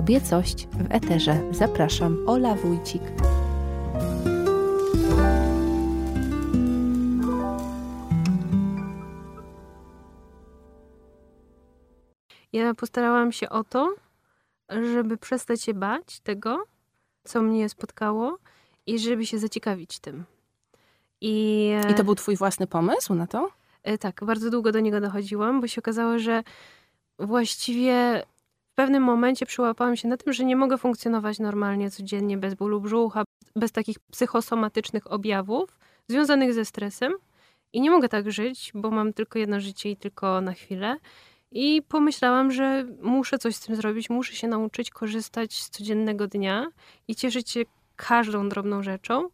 Kobiecość w eterze. Zapraszam, Ola Wójcik. Ja postarałam się o to, żeby przestać się bać tego, co mnie spotkało i żeby się zaciekawić tym. I, I to był twój własny pomysł na to? E, tak, bardzo długo do niego dochodziłam, bo się okazało, że właściwie w pewnym momencie przyłapałam się na tym, że nie mogę funkcjonować normalnie codziennie bez bólu brzucha, bez takich psychosomatycznych objawów związanych ze stresem. I nie mogę tak żyć, bo mam tylko jedno życie i tylko na chwilę. I pomyślałam, że muszę coś z tym zrobić, muszę się nauczyć korzystać z codziennego dnia i cieszyć się każdą drobną rzeczą,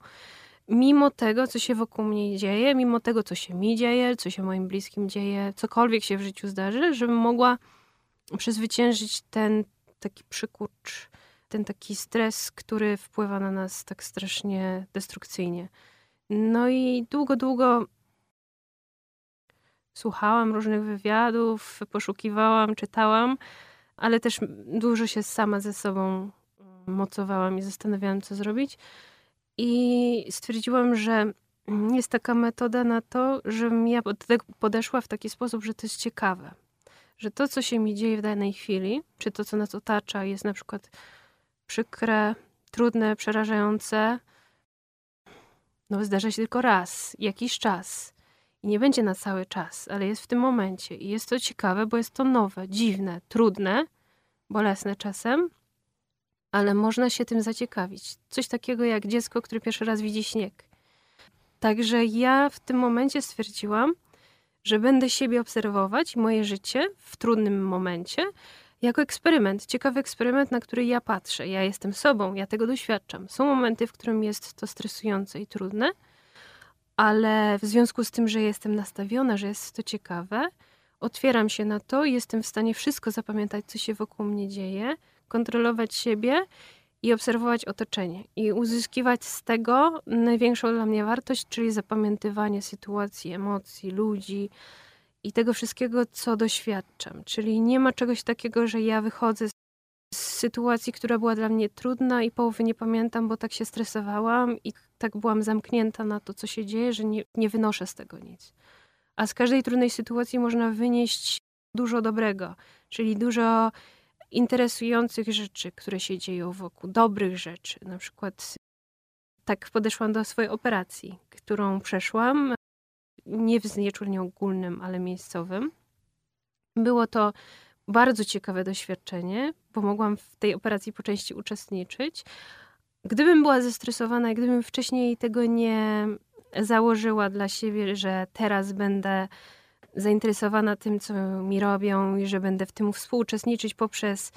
mimo tego, co się wokół mnie dzieje, mimo tego, co się mi dzieje, co się moim bliskim dzieje, cokolwiek się w życiu zdarzy, żebym mogła przezwyciężyć ten taki przykurcz, ten taki stres, który wpływa na nas tak strasznie destrukcyjnie. No i długo, długo słuchałam różnych wywiadów, poszukiwałam, czytałam, ale też dużo się sama ze sobą mocowałam i zastanawiałam, co zrobić. I stwierdziłam, że jest taka metoda na to, żebym ja podeszła w taki sposób, że to jest ciekawe. Że to, co się mi dzieje w danej chwili, czy to, co nas otacza, jest na przykład przykre, trudne, przerażające, no zdarza się tylko raz, jakiś czas. I nie będzie na cały czas, ale jest w tym momencie. I jest to ciekawe, bo jest to nowe, dziwne, trudne, bolesne czasem, ale można się tym zaciekawić. Coś takiego jak dziecko, które pierwszy raz widzi śnieg. Także ja w tym momencie stwierdziłam, że będę siebie obserwować, moje życie w trudnym momencie, jako eksperyment, ciekawy eksperyment, na który ja patrzę. Ja jestem sobą, ja tego doświadczam. Są momenty, w którym jest to stresujące i trudne, ale w związku z tym, że jestem nastawiona, że jest to ciekawe, otwieram się na to jestem w stanie wszystko zapamiętać, co się wokół mnie dzieje, kontrolować siebie i obserwować otoczenie i uzyskiwać z tego największą dla mnie wartość, czyli zapamiętywanie sytuacji, emocji, ludzi i tego wszystkiego, co doświadczam. Czyli nie ma czegoś takiego, że ja wychodzę z sytuacji, która była dla mnie trudna i połowy nie pamiętam, bo tak się stresowałam i tak byłam zamknięta na to, co się dzieje, że nie, nie wynoszę z tego nic. A z każdej trudnej sytuacji można wynieść dużo dobrego, czyli dużo interesujących rzeczy, które się dzieją wokół, dobrych rzeczy. Na przykład tak podeszłam do swojej operacji, którą przeszłam, nie w znieczuleniu ogólnym, ale miejscowym. Było to bardzo ciekawe doświadczenie, bo mogłam w tej operacji po części uczestniczyć. Gdybym była zestresowana gdybym wcześniej tego nie założyła dla siebie, że teraz będę zainteresowana tym, co mi robią i że będę w tym współuczestniczyć poprzez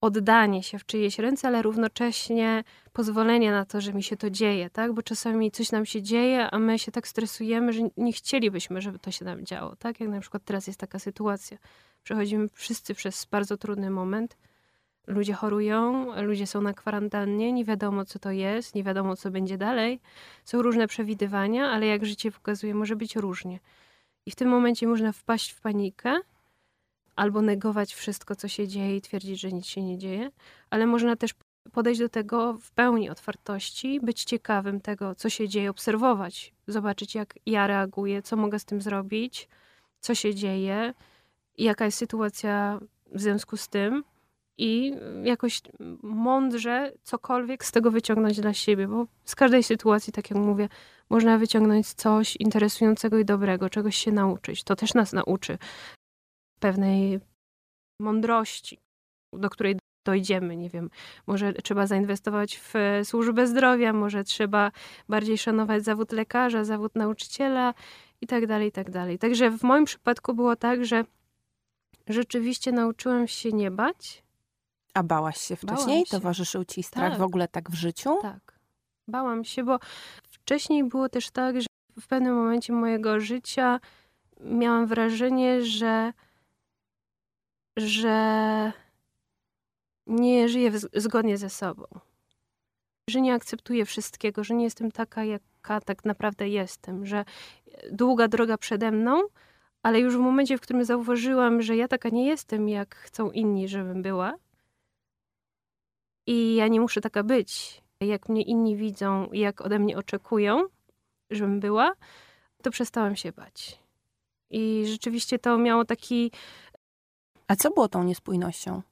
oddanie się w czyjeś ręce, ale równocześnie pozwolenie na to, że mi się to dzieje, tak? Bo czasami coś nam się dzieje, a my się tak stresujemy, że nie chcielibyśmy, żeby to się nam działo, tak? Jak na przykład teraz jest taka sytuacja. Przechodzimy wszyscy przez bardzo trudny moment. Ludzie chorują, ludzie są na kwarantannie, nie wiadomo co to jest, nie wiadomo co będzie dalej. Są różne przewidywania, ale jak życie pokazuje, może być różnie. I w tym momencie można wpaść w panikę albo negować wszystko, co się dzieje i twierdzić, że nic się nie dzieje, ale można też podejść do tego w pełni otwartości, być ciekawym tego, co się dzieje, obserwować, zobaczyć, jak ja reaguję, co mogę z tym zrobić, co się dzieje, jaka jest sytuacja w związku z tym i jakoś mądrze cokolwiek z tego wyciągnąć dla siebie, bo z każdej sytuacji, tak jak mówię, można wyciągnąć coś interesującego i dobrego, czegoś się nauczyć. To też nas nauczy pewnej mądrości, do której dojdziemy. Nie wiem, może trzeba zainwestować w służbę zdrowia, może trzeba bardziej szanować zawód lekarza, zawód nauczyciela i tak dalej, i tak dalej. Także w moim przypadku było tak, że rzeczywiście nauczyłam się nie bać. A bałaś się wcześniej? Się. Towarzyszył ci strach tak. w ogóle tak w życiu? Tak. Bałam się, bo wcześniej było też tak, że w pewnym momencie mojego życia miałam wrażenie, że, że nie żyję zgodnie ze sobą. Że nie akceptuję wszystkiego, że nie jestem taka, jaka tak naprawdę jestem, że długa droga przede mną, ale już w momencie, w którym zauważyłam, że ja taka nie jestem, jak chcą inni, żebym była, i ja nie muszę taka być, jak mnie inni widzą, jak ode mnie oczekują, żebym była, to przestałam się bać. I rzeczywiście to miało taki. A co było tą niespójnością?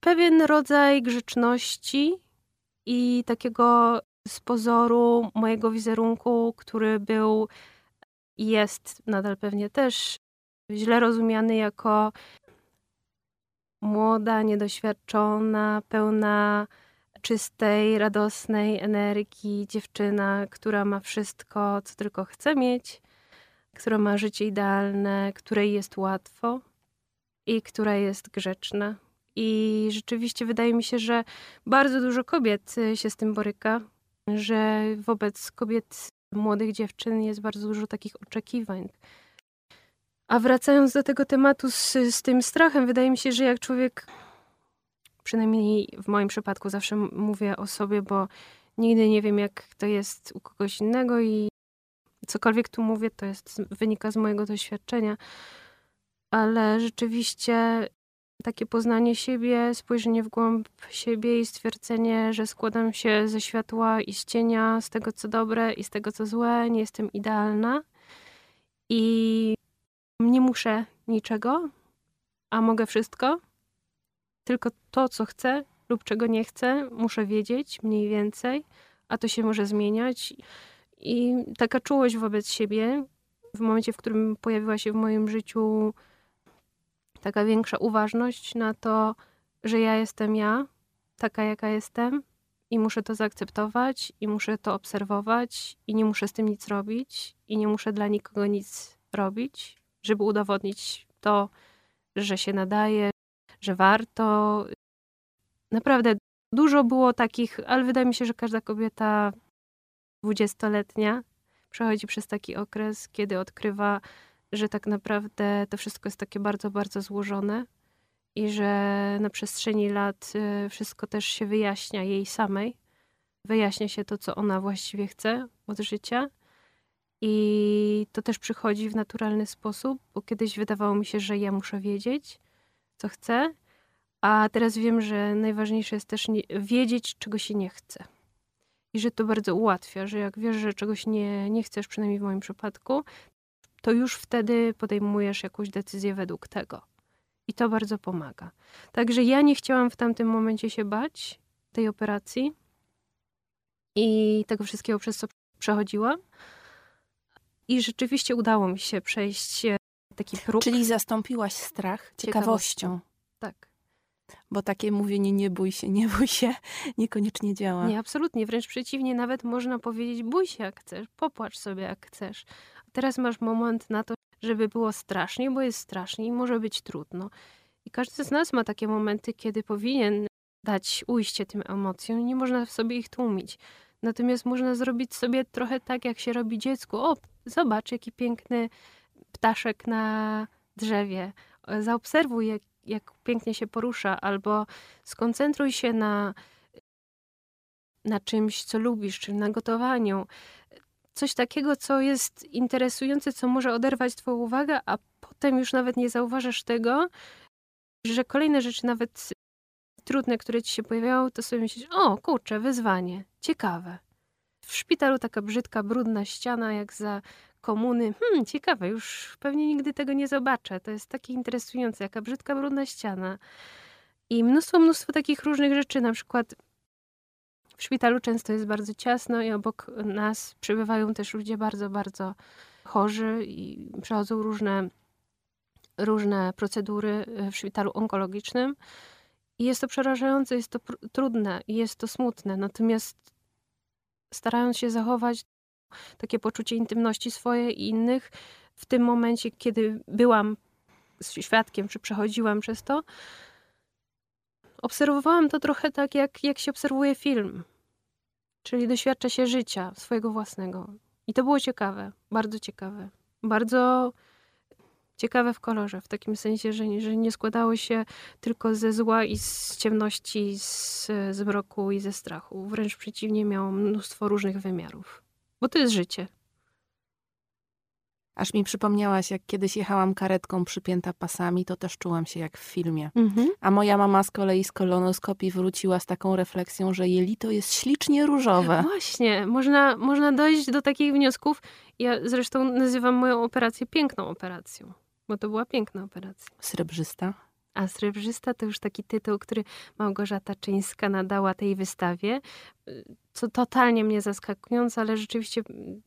Pewien rodzaj grzeczności i takiego z pozoru mojego wizerunku, który był i jest nadal pewnie też źle rozumiany jako młoda, niedoświadczona, pełna czystej, radosnej energii dziewczyna, która ma wszystko, co tylko chce mieć, która ma życie idealne, której jest łatwo i która jest grzeczna. I rzeczywiście wydaje mi się, że bardzo dużo kobiet się z tym boryka, że wobec kobiet, młodych dziewczyn jest bardzo dużo takich oczekiwań. A wracając do tego tematu z, z tym strachem, wydaje mi się, że jak człowiek, przynajmniej w moim przypadku zawsze mówię o sobie, bo nigdy nie wiem, jak to jest u kogoś innego i cokolwiek tu mówię, to jest, wynika z mojego doświadczenia. Ale rzeczywiście takie poznanie siebie, spojrzenie w głąb siebie i stwierdzenie, że składam się ze światła i z cienia, z tego co dobre i z tego co złe, nie jestem idealna. I nie muszę niczego, a mogę wszystko. Tylko to, co chcę lub czego nie chcę, muszę wiedzieć mniej więcej, a to się może zmieniać. I taka czułość wobec siebie, w momencie, w którym pojawiła się w moim życiu taka większa uważność na to, że ja jestem ja, taka jaka jestem, i muszę to zaakceptować, i muszę to obserwować, i nie muszę z tym nic robić, i nie muszę dla nikogo nic robić, żeby udowodnić to, że się nadaje, że warto. Naprawdę dużo było takich, ale wydaje mi się, że każda kobieta dwudziestoletnia przechodzi przez taki okres, kiedy odkrywa, że tak naprawdę to wszystko jest takie bardzo, bardzo złożone i że na przestrzeni lat y, wszystko też się wyjaśnia jej samej. Wyjaśnia się to, co ona właściwie chce od życia i to też przychodzi w naturalny sposób, bo kiedyś wydawało mi się, że ja muszę wiedzieć, co chcę, a teraz wiem, że najważniejsze jest też nie, wiedzieć, czego się nie chce. I że to bardzo ułatwia, że jak wiesz, że czegoś nie, nie chcesz, przynajmniej w moim przypadku, to już wtedy podejmujesz jakąś decyzję według tego. I to bardzo pomaga. Także ja nie chciałam w tamtym momencie się bać tej operacji i tego wszystkiego, przez co przechodziłam. I rzeczywiście udało mi się przejść e, taki próg. Czyli zastąpiłaś strach ciekawością. ciekawością. Tak. Bo takie mówienie nie bój się, nie bój się niekoniecznie działa. Nie, absolutnie. Wręcz przeciwnie, nawet można powiedzieć bój się jak chcesz, popłacz sobie jak chcesz. Teraz masz moment na to, żeby było strasznie, bo jest strasznie i może być trudno. I każdy z nas ma takie momenty, kiedy powinien dać ujście tym emocjom nie można sobie ich tłumić. Natomiast można zrobić sobie trochę tak, jak się robi dziecku. O, zobacz, jaki piękny ptaszek na drzewie. Zaobserwuj, jak, jak pięknie się porusza, albo skoncentruj się na, na czymś, co lubisz, czyli na gotowaniu. Coś takiego, co jest interesujące, co może oderwać Twoją uwagę, a potem już nawet nie zauważasz tego, że kolejne rzeczy, nawet trudne, które ci się pojawiają, to sobie myślisz, o kurczę, wyzwanie, ciekawe. W szpitalu taka brzydka, brudna ściana, jak za komuny. Hmm, ciekawe, już pewnie nigdy tego nie zobaczę. To jest takie interesujące, jaka brzydka, brudna ściana. I mnóstwo, mnóstwo takich różnych rzeczy, na przykład w szpitalu często jest bardzo ciasno i obok nas przybywają też ludzie bardzo, bardzo chorzy i przechodzą różne, różne procedury w szpitalu onkologicznym. I jest to przerażające, jest to trudne i jest to smutne. Natomiast starając się zachować takie poczucie intymności swoje i innych, w tym momencie, kiedy byłam świadkiem, czy przechodziłam przez to, obserwowałam to trochę tak, jak, jak się obserwuje film. Czyli doświadcza się życia swojego własnego. I to było ciekawe, bardzo ciekawe. Bardzo ciekawe w kolorze, w takim sensie, że, że nie składało się tylko ze zła i z ciemności, z zmroku i ze strachu. Wręcz przeciwnie, miało mnóstwo różnych wymiarów. Bo to jest życie. Aż mi przypomniałaś, jak kiedyś jechałam karetką przypięta pasami, to też czułam się jak w filmie. Mhm. A moja mama z kolei z kolonoskopii wróciła z taką refleksją, że jelito jest ślicznie różowe. Właśnie, można, można dojść do takich wniosków. Ja zresztą nazywam moją operację piękną operacją, bo to była piękna operacja. Srebrzysta. A Srebrzysta to już taki tytuł, który Małgorzata Czyńska nadała tej wystawie, co totalnie mnie zaskakujące, ale rzeczywiście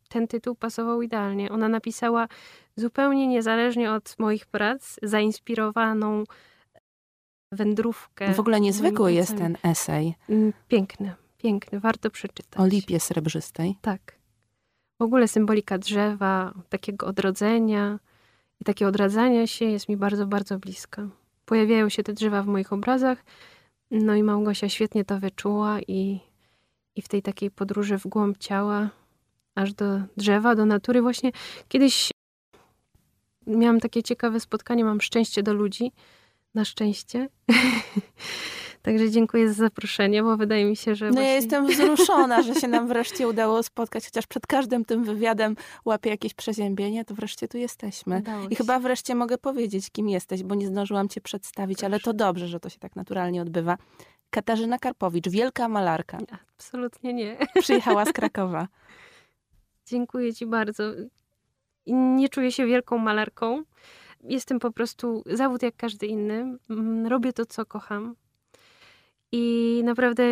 ten tytuł pasował idealnie. Ona napisała zupełnie niezależnie od moich prac, zainspirowaną wędrówkę. W ogóle niezwykły jest ten esej Mm, Piękny, piękny, warto przeczytać. o lipie srebrzystej. Tak. W ogóle symbolika drzewa, takiego odrodzenia i takie odradzania się jest mi bardzo, bardzo bliska. Pojawiają się te drzewa w moich obrazach, no i Małgosia świetnie to wyczuła i, i w tej takiej podróży w głąb ciała, aż do drzewa, do natury. Właśnie kiedyś miałam takie ciekawe spotkanie, mam szczęście do ludzi, na szczęście. Także dziękuję za zaproszenie, bo wydaje mi się, że. No właśnie... ja jestem wzruszona, że się nam wreszcie udało spotkać, chociaż przed każdym tym wywiadem łapię jakieś przeziębienie, to wreszcie tu jesteśmy. Udało I się. chyba wreszcie mogę powiedzieć, kim jesteś, bo nie zdążyłam cię przedstawić, ale to dobrze, że to się tak naturalnie odbywa. Katarzyna Karpowicz, wielka malarka, Absolutnie nie. przyjechała z Krakowa. Dziękuję Ci bardzo. Nie czuję się wielką malarką. Jestem po prostu zawód jak każdy inny. Mm, Robię to, co kocham. I naprawdę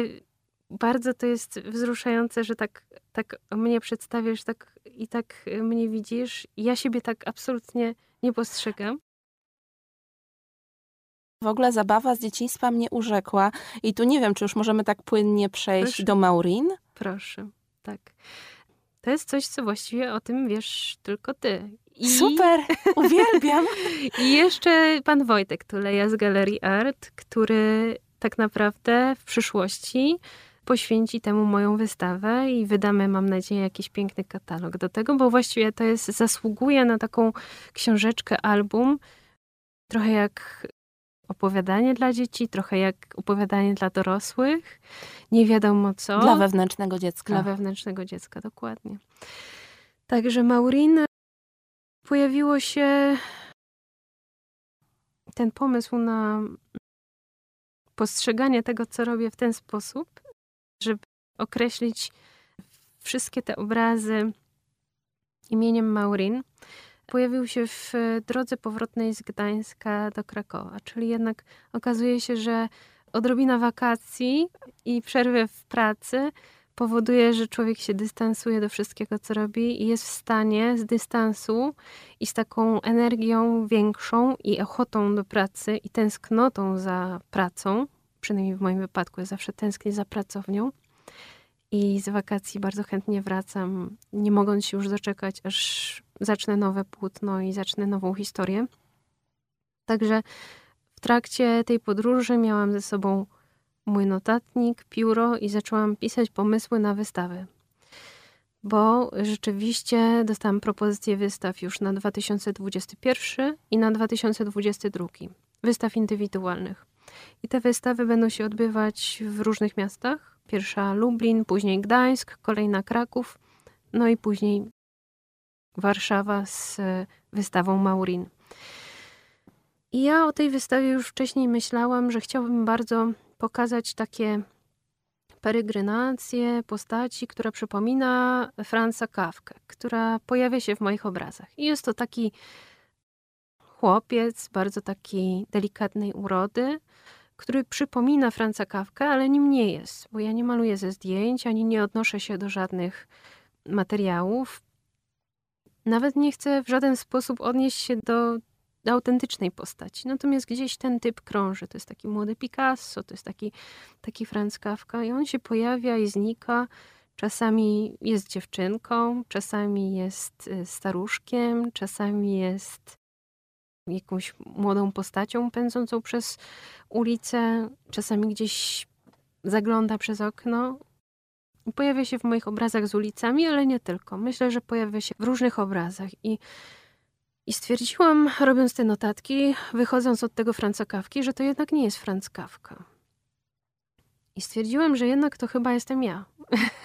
bardzo to jest wzruszające, że tak, tak mnie przedstawiasz tak, i tak mnie widzisz. Ja siebie tak absolutnie nie postrzegam. W ogóle zabawa z dzieciństwa mnie urzekła i tu nie wiem, czy już możemy tak płynnie przejść Proszę. do Maurin. Proszę, tak. To jest coś, co właściwie o tym wiesz tylko ty. I... Super, uwielbiam. I jeszcze pan Wojtek Tuleja z Galerii Art, który tak naprawdę w przyszłości poświęci temu moją wystawę i wydamy, mam nadzieję, jakiś piękny katalog do tego, bo właściwie to jest, zasługuje na taką książeczkę, album, trochę jak opowiadanie dla dzieci, trochę jak opowiadanie dla dorosłych, nie wiadomo co. Dla wewnętrznego dziecka. Dla wewnętrznego dziecka, dokładnie. Także Maureen pojawiło się ten pomysł na postrzeganie tego, co robię w ten sposób, żeby określić wszystkie te obrazy imieniem Maureen. Pojawił się w drodze powrotnej z Gdańska do Krakowa, czyli jednak okazuje się, że odrobina wakacji i przerwy w pracy powoduje, że człowiek się dystansuje do wszystkiego, co robi i jest w stanie z dystansu i z taką energią większą i ochotą do pracy i tęsknotą za pracą, przynajmniej w moim wypadku, ja zawsze tęsknię za pracownią i z wakacji bardzo chętnie wracam, nie mogąc się już doczekać, aż zacznę nowe płótno i zacznę nową historię. Także w trakcie tej podróży miałam ze sobą mój notatnik, pióro i zaczęłam pisać pomysły na wystawy. Bo rzeczywiście dostałam propozycję wystaw już na 2021 i na 2022. Wystaw indywidualnych. I te wystawy będą się odbywać w różnych miastach. Pierwsza Lublin, później Gdańsk, kolejna Kraków, no i później Warszawa z wystawą Maurin. I ja o tej wystawie już wcześniej myślałam, że chciałabym bardzo pokazać takie peregrinacje postaci, która przypomina Franza Kafkę, która pojawia się w moich obrazach. I jest to taki chłopiec, bardzo taki delikatnej urody, który przypomina Franza Kafkę, ale nim nie jest, bo ja nie maluję ze zdjęć, ani nie odnoszę się do żadnych materiałów. Nawet nie chcę w żaden sposób odnieść się do autentycznej postaci. Natomiast gdzieś ten typ krąży. To jest taki młody Picasso, to jest taki, taki Franz Kafka i on się pojawia i znika. Czasami jest dziewczynką, czasami jest staruszkiem, czasami jest jakąś młodą postacią pędzącą przez ulicę, czasami gdzieś zagląda przez okno. Pojawia się w moich obrazach z ulicami, ale nie tylko. Myślę, że pojawia się w różnych obrazach i i stwierdziłam, robiąc te notatki, wychodząc od tego Franca Kawki, że to jednak nie jest Franz Kawka. I stwierdziłam, że jednak to chyba jestem ja,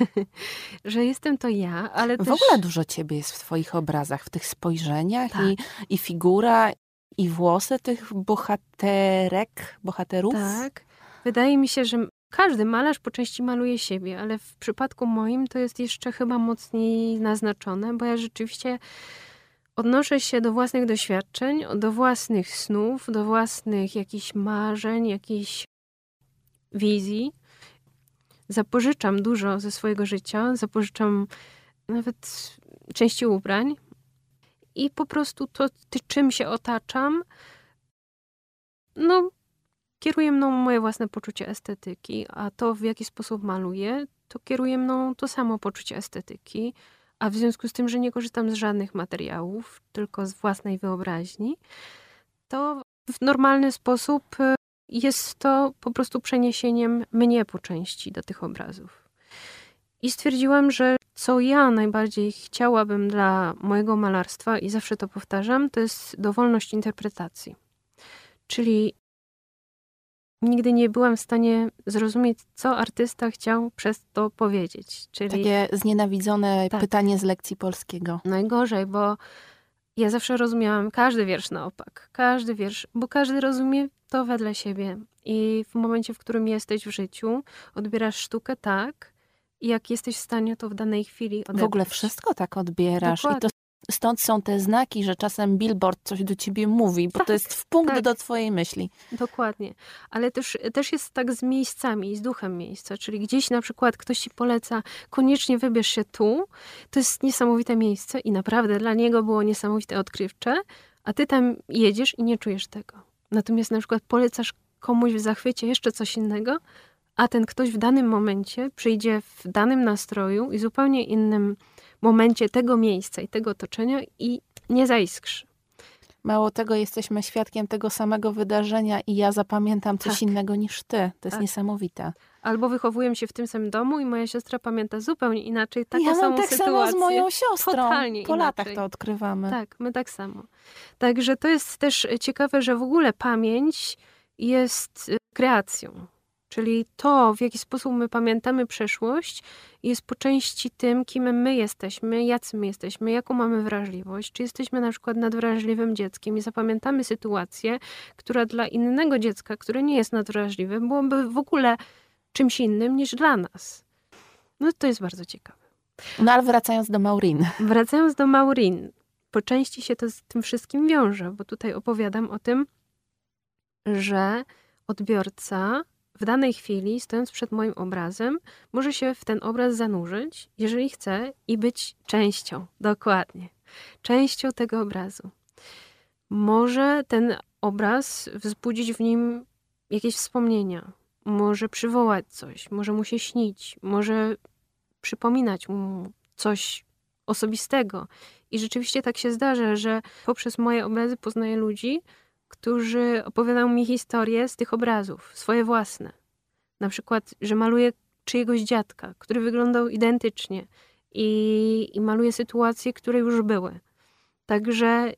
że jestem to ja, ale W też... ogóle dużo ciebie jest w twoich obrazach, w tych spojrzeniach Tak. i, i figura, i włosy tych bohaterek, bohaterów. Tak. Wydaje mi się, że każdy malarz po części maluje siebie, ale w przypadku moim to jest jeszcze chyba mocniej naznaczone, bo ja rzeczywiście odnoszę się do własnych doświadczeń, do własnych snów, do własnych jakichś marzeń, jakichś wizji. Zapożyczam dużo ze swojego życia, zapożyczam nawet części ubrań i po prostu to, czym się otaczam, no, kieruje mną moje własne poczucie estetyki, a to, w jaki sposób maluję, to kieruje mną to samo poczucie estetyki. A w związku z tym, że nie korzystam z żadnych materiałów, tylko z własnej wyobraźni, to w normalny sposób y, jest to po prostu przeniesieniem mnie po części do tych obrazów. I stwierdziłam, że co ja najbardziej chciałabym dla mojego malarstwa, i zawsze to powtarzam, to jest dowolność interpretacji. Czyli nigdy nie byłam w stanie zrozumieć, co artysta chciał przez to powiedzieć. Czyli Takie znienawidzone Tak. pytanie z lekcji polskiego. najgorzej, bo ja zawsze rozumiałam każdy wiersz na opak. Każdy wiersz, bo każdy rozumie to wedle siebie. I w momencie, w którym jesteś w życiu, odbierasz sztukę tak, jak jesteś w stanie to w danej chwili odebrać. W ogóle wszystko tak odbierasz. I to Dokładnie. Stąd są te znaki, że czasem billboard coś do ciebie mówi, bo Tak, to jest w punkt tak. do twojej myśli. Dokładnie. Ale też, też jest tak z miejscami, z duchem miejsca. Czyli gdzieś na przykład ktoś ci poleca, koniecznie wybierz się tu. To jest niesamowite miejsce i naprawdę dla niego było niesamowite odkrywcze, a ty tam jedziesz i nie czujesz tego. Natomiast na przykład polecasz komuś w zachwycie jeszcze coś innego, a ten ktoś w danym momencie przyjdzie w danym nastroju i zupełnie innym momencie tego miejsca i tego otoczenia i nie zaiskrzy. Mało tego, jesteśmy świadkiem tego samego wydarzenia i ja zapamiętam coś Tak. innego niż ty. To jest Tak. niesamowite. Albo wychowuję się w tym samym domu i moja siostra pamięta zupełnie inaczej taką ja mam samą tak sytuację. samo z moją siostrą. Totalnie po latach inaczej. to odkrywamy. Tak, my tak samo. Także to jest też ciekawe, że w ogóle pamięć jest y, kreacją. Czyli to, w jaki sposób my pamiętamy przeszłość, jest po części tym, kim my jesteśmy, jacy my jesteśmy, jaką mamy wrażliwość. Czy jesteśmy na przykład nadwrażliwym dzieckiem i zapamiętamy sytuację, która dla innego dziecka, które nie jest nadwrażliwe, byłoby w ogóle czymś innym niż dla nas. No to jest bardzo ciekawe. No ale wracając do Maureen. Wracając do Maureen, po części się to z tym wszystkim wiąże, bo tutaj opowiadam o tym, że odbiorca w danej chwili, stojąc przed moim obrazem, może się w ten obraz zanurzyć, jeżeli chce, i być częścią, dokładnie, częścią tego obrazu. Może ten obraz wzbudzić w nim jakieś wspomnienia, może przywołać coś, może mu się śnić, może przypominać mu coś osobistego. I rzeczywiście tak się zdarza, że poprzez moje obrazy poznaję ludzi, którzy opowiadają mi historie z tych obrazów, swoje własne. Na przykład, że maluję czyjegoś dziadka, który wyglądał identycznie i, i maluję sytuacje, które już były. Także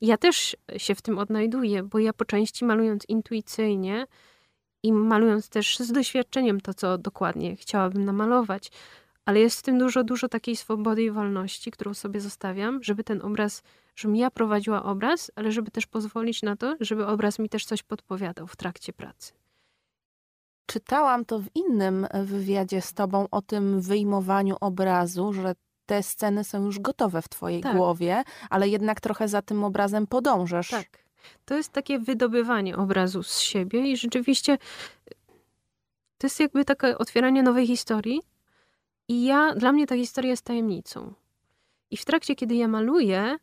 ja też się w tym odnajduję, bo ja po części malując intuicyjnie i malując też z doświadczeniem to, co dokładnie chciałabym namalować, ale jest w tym dużo, dużo takiej swobody i wolności, którą sobie zostawiam, żeby ten obraz, żebym ja prowadziła obraz, ale żeby też pozwolić na to, żeby obraz mi też coś podpowiadał w trakcie pracy. Czytałam to w innym wywiadzie z tobą o tym wyjmowaniu obrazu, że te sceny są już gotowe w twojej Tak. głowie, ale jednak trochę za tym obrazem podążasz. Tak. To jest takie wydobywanie obrazu z siebie i rzeczywiście to jest jakby takie otwieranie nowej historii. I ja, dla mnie ta historia jest tajemnicą. I w trakcie, kiedy ja maluję,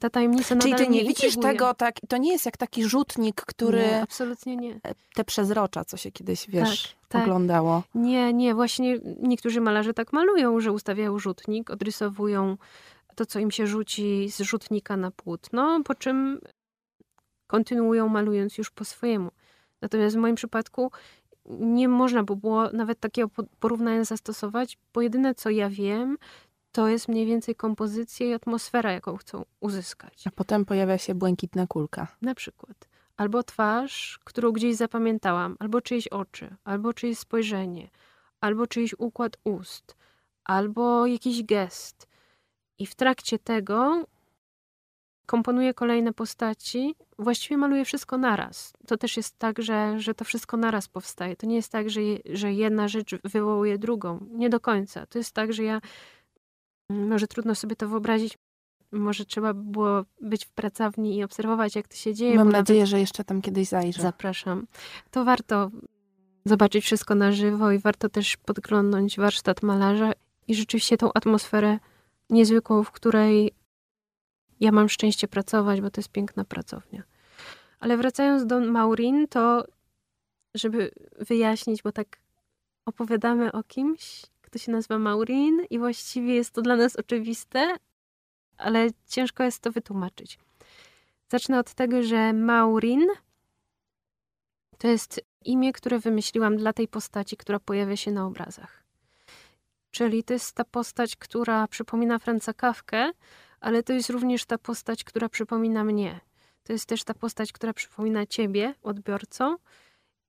ta tajemnica Czyli ty nie widzisz intryguje. tego tak, to nie jest jak taki rzutnik, który Nie, absolutnie nie. te przezrocza, co się kiedyś, wiesz, Tak, tak. oglądało. Nie, nie, właśnie niektórzy malarze tak malują, że ustawiają rzutnik, odrysowują to, co im się rzuci z rzutnika na płótno, po czym kontynuują malując już po swojemu. Natomiast w moim przypadku nie można by było nawet takiego po- porównania zastosować, bo jedyne, co ja wiem, to jest mniej więcej kompozycja i atmosfera, jaką chcą uzyskać. A potem pojawia się błękitna kulka. Na przykład. Albo twarz, którą gdzieś zapamiętałam, albo czyjeś oczy, albo czyjeś spojrzenie, albo czyjś układ ust, albo jakiś gest. I w trakcie tego komponuję kolejne postaci, właściwie maluję wszystko naraz. To też jest tak, że, że to wszystko naraz powstaje. To nie jest tak, że, że jedna rzecz wywołuje drugą. Nie do końca. To jest tak, że ja, może trudno sobie to wyobrazić, może trzeba było być w pracowni i obserwować, jak to się dzieje. Mam nadzieję, że jeszcze tam kiedyś zajrzę. Zapraszam. To warto zobaczyć wszystko na żywo i warto też podglądnąć warsztat malarza i rzeczywiście tą atmosferę niezwykłą, w której ja mam szczęście pracować, bo to jest piękna pracownia. Ale wracając do Maurin, to żeby wyjaśnić, bo tak opowiadamy o kimś, kto się nazywa Maurin i właściwie jest to dla nas oczywiste, ale ciężko jest to wytłumaczyć. Zacznę od tego, że Maurin to jest imię, które wymyśliłam dla tej postaci, która pojawia się na obrazach. Czyli to jest ta postać, która przypomina Franca Kawkę, ale to jest również ta postać, która przypomina mnie. To jest też ta postać, która przypomina ciebie, odbiorcą.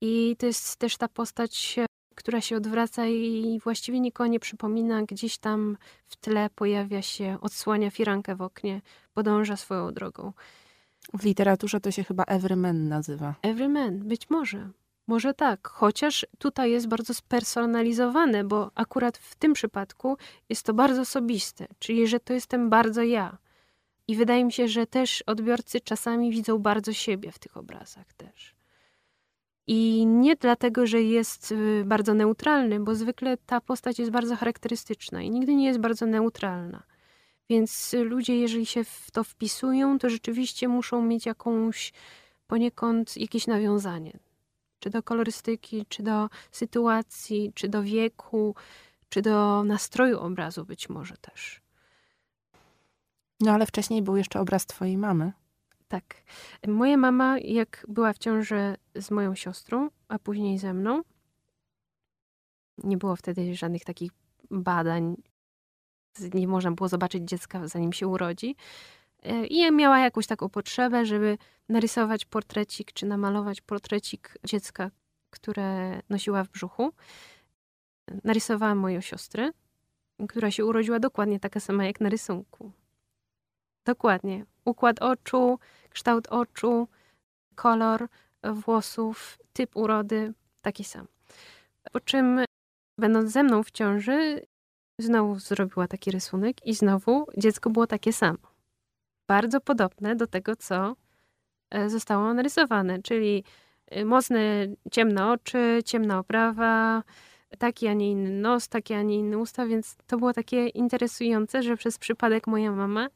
I to jest też ta postać, która się odwraca i właściwie nikogo nie przypomina. Gdzieś tam w tle pojawia się, odsłania firankę w oknie, podąża swoją drogą. W literaturze to się chyba everyman nazywa. Everyman, być może. Może tak, chociaż tutaj jest bardzo spersonalizowane, bo akurat w tym przypadku jest to bardzo osobiste, czyli że to jestem bardzo ja. I wydaje mi się, że też odbiorcy czasami widzą bardzo siebie w tych obrazach też. I nie dlatego, że jest y, bardzo neutralny, bo zwykle ta postać jest bardzo charakterystyczna i nigdy nie jest bardzo neutralna. Więc ludzie, jeżeli się w to wpisują, to rzeczywiście muszą mieć jakąś poniekąd jakieś nawiązanie czy do kolorystyki, czy do sytuacji, czy do wieku, czy do nastroju obrazu być może też. No ale wcześniej był jeszcze obraz twojej mamy. Tak. Moja mama, jak była w ciąży z moją siostrą, a później ze mną, nie było wtedy żadnych takich badań, nie można było zobaczyć dziecka zanim się urodzi. E, I miała jakąś taką potrzebę, żeby narysować portrecik, czy namalować portrecik dziecka, które nosiła w brzuchu. Narysowałam moją siostrę, która się urodziła dokładnie taka sama jak na rysunku. Dokładnie. Układ oczu, kształt oczu, kolor włosów, typ urody, taki sam. Po czym, będąc ze mną w ciąży, znowu zrobiła taki rysunek i znowu dziecko było takie samo bardzo podobne do tego, co e, zostało narysowane, czyli e, mocne ciemne oczy, ciemna oprawa, taki, a nie inny nos, takie, a nie inne usta, więc to było takie interesujące, że przez przypadek moja mama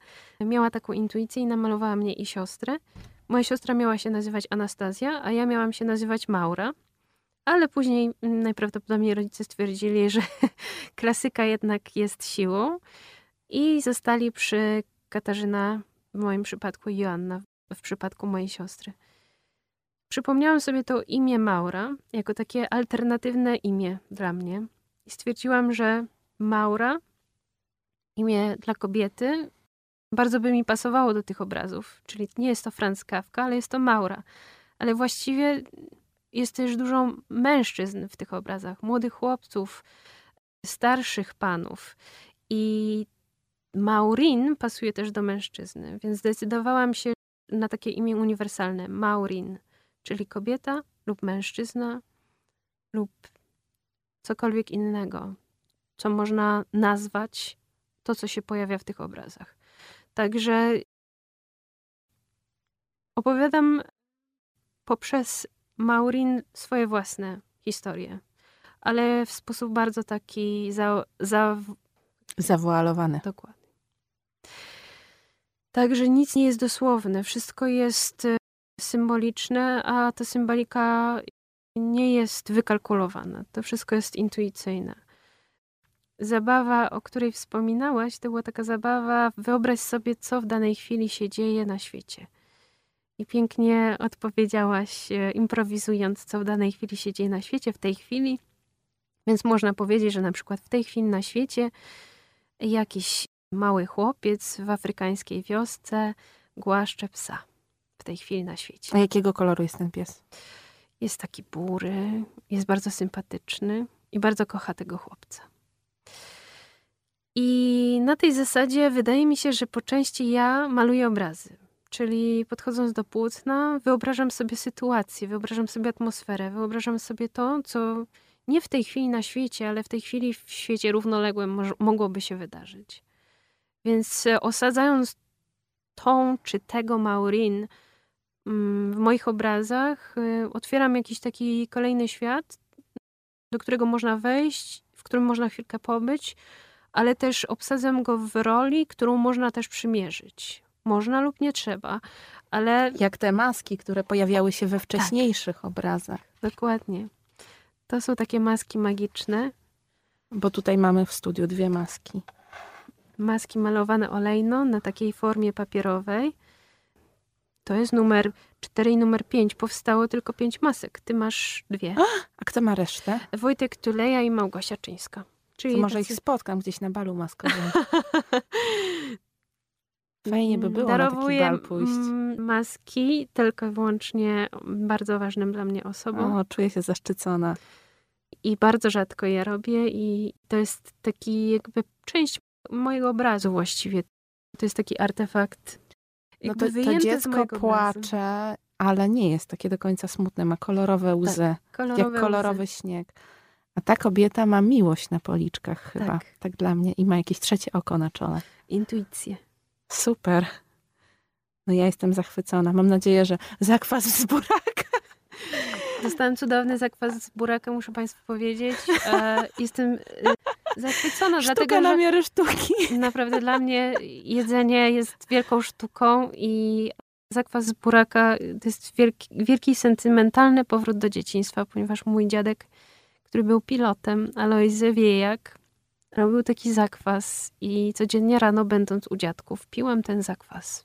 miała taką intuicję i namalowała mnie i siostrę. Moja siostra miała się nazywać Anastazja, a ja miałam się nazywać Maura, ale później najprawdopodobniej rodzice stwierdzili, że klasyka jednak jest siłą i zostali przy Katarzyna w moim przypadku Joanna, w przypadku mojej siostry. Przypomniałam sobie to imię Maura jako takie alternatywne imię dla mnie i stwierdziłam, że Maura, imię dla kobiety, bardzo by mi pasowało do tych obrazów. Czyli nie jest to Franz Kafka, ale jest to Maura. Ale właściwie jest też dużo mężczyzn w tych obrazach, młodych chłopców, starszych panów. I Maurin pasuje też do mężczyzny, więc zdecydowałam się na takie imię uniwersalne Maurin, czyli kobieta lub mężczyzna lub cokolwiek innego, co można nazwać to, co się pojawia w tych obrazach. Także opowiadam poprzez Maurin swoje własne historie, ale w sposób bardzo taki za, za... zawoalowany. Dokładnie. Także nic nie jest dosłowne, wszystko jest e, symboliczne, a ta symbolika nie jest wykalkulowana. To wszystko jest intuicyjne. Zabawa, o której wspominałaś, to była taka zabawa, wyobraź sobie, co w danej chwili się dzieje na świecie. I pięknie odpowiedziałaś, e, improwizując, co w danej chwili się dzieje na świecie, w tej chwili. Więc można powiedzieć, że na przykład w tej chwili na świecie jakiś Mały chłopiec w afrykańskiej wiosce głaszcze psa tej chwili na świecie. A jakiego koloru jest ten pies? Jest taki bury, jest bardzo sympatyczny. i bardzo kocha tego chłopca. I na tej zasadzie wydaje mi się, że po części ja maluję obrazy. Czyli podchodząc do płótna, wyobrażam sobie sytuację, wyobrażam sobie atmosferę, wyobrażam sobie to, co nie w tej chwili na świecie, ale w tej chwili w świecie równoległym mogłoby się wydarzyć. Więc e, osadzając tą czy tego Maurin w moich obrazach, e, otwieram jakiś taki kolejny świat, do którego można wejść, w którym można chwilkę pobyć, ale też obsadzam go w roli, którą można też przymierzyć. Można lub nie trzeba, ale. Jak te maski, które pojawiały się we wcześniejszych tak. obrazach. Dokładnie. To są takie maski magiczne. Bo tutaj mamy w studiu dwie maski. Maski malowane olejno na takiej formie papierowej. To jest numer 4 i numer 5. Powstało tylko 5 masek. Ty masz dwie. A kto ma resztę? Wojtek Tuleja i Małgosia Czyńska. Czyli to może tacy... ich spotkam gdzieś na balu maskowym. Fajnie by było Darowuję na taki bal pójść. maski tylko i wyłącznie bardzo ważnym dla mnie osobom. O, czuję się zaszczycona. I bardzo rzadko je robię i to jest taki jakby część mojego obrazu właściwie. To jest taki artefakt no to, to dziecko płacze, ale nie jest takie do końca smutne. Ma kolorowe tak, łzy, tak, kolorowe jak kolorowy łzy. śnieg. A ta kobieta ma miłość na policzkach chyba, tak. tak dla mnie. I ma jakieś trzecie oko na czole. Intuicję. Super. No ja jestem zachwycona. Mam nadzieję, że zakwas z buraka. Dostałem cudowny zakwas z buraka, muszę Państwu powiedzieć. E, jestem e, zachwycona, Sztuka dlatego na miarę sztuki. Naprawdę dla mnie jedzenie jest wielką sztuką i zakwas z buraka to jest wielki, wielki sentymentalny powrót do dzieciństwa, ponieważ mój dziadek, który był pilotem, Alojzy Wiejak, robił taki zakwas i codziennie rano, będąc u dziadków, piłam ten zakwas.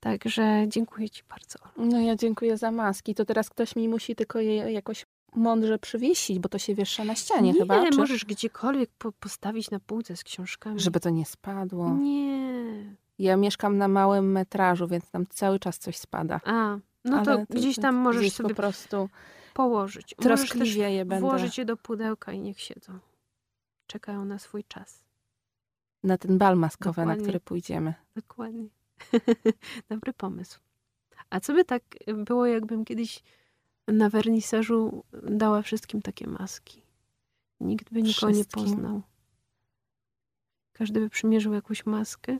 Także dziękuję Ci bardzo. No ja dziękuję za maski. To teraz ktoś mi musi tylko je jakoś mądrze przywiesić, bo to się wiesza na ścianie nie, chyba. Nie, możesz gdziekolwiek po postawić na półce z książkami. Żeby to nie spadło. Nie. Ja mieszkam na małym metrażu, więc tam cały czas coś spada. A, no to, gdzieś tam możesz sobie po prostu położyć. Troskliwie je będę. Włożyć je do pudełka i niech siedzą czekają na swój czas. Na ten bal maskowy, Dokładnie. na który pójdziemy. Dokładnie. Dobry pomysł. A co by tak było, jakbym kiedyś na wernisażu dała wszystkim takie maski? Nikt by nikogo wszystkim. nie poznał. Każdy by przymierzył jakąś maskę.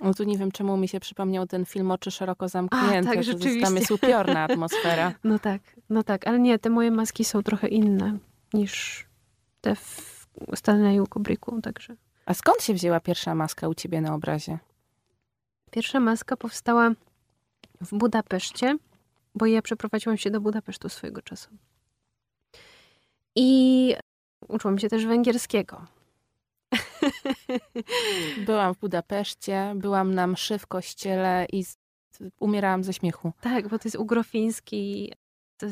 No tu nie wiem, czemu mi się przypomniał ten film Oczy szeroko zamknięte. A, tak, rzeczywiście. Tam jest upiorna atmosfera. No tak, no tak, ale nie, te moje maski są trochę inne niż te w Stanleyu Kubricku, także. A skąd się wzięła pierwsza maska u ciebie na obrazie? Pierwsza maska powstała w Budapeszcie, bo ja przeprowadziłam się do Budapesztu swojego czasu. I uczyłam się też węgierskiego. Byłam w Budapeszcie, byłam na mszy w kościele i umierałam ze śmiechu. Tak, bo to jest ugrofiński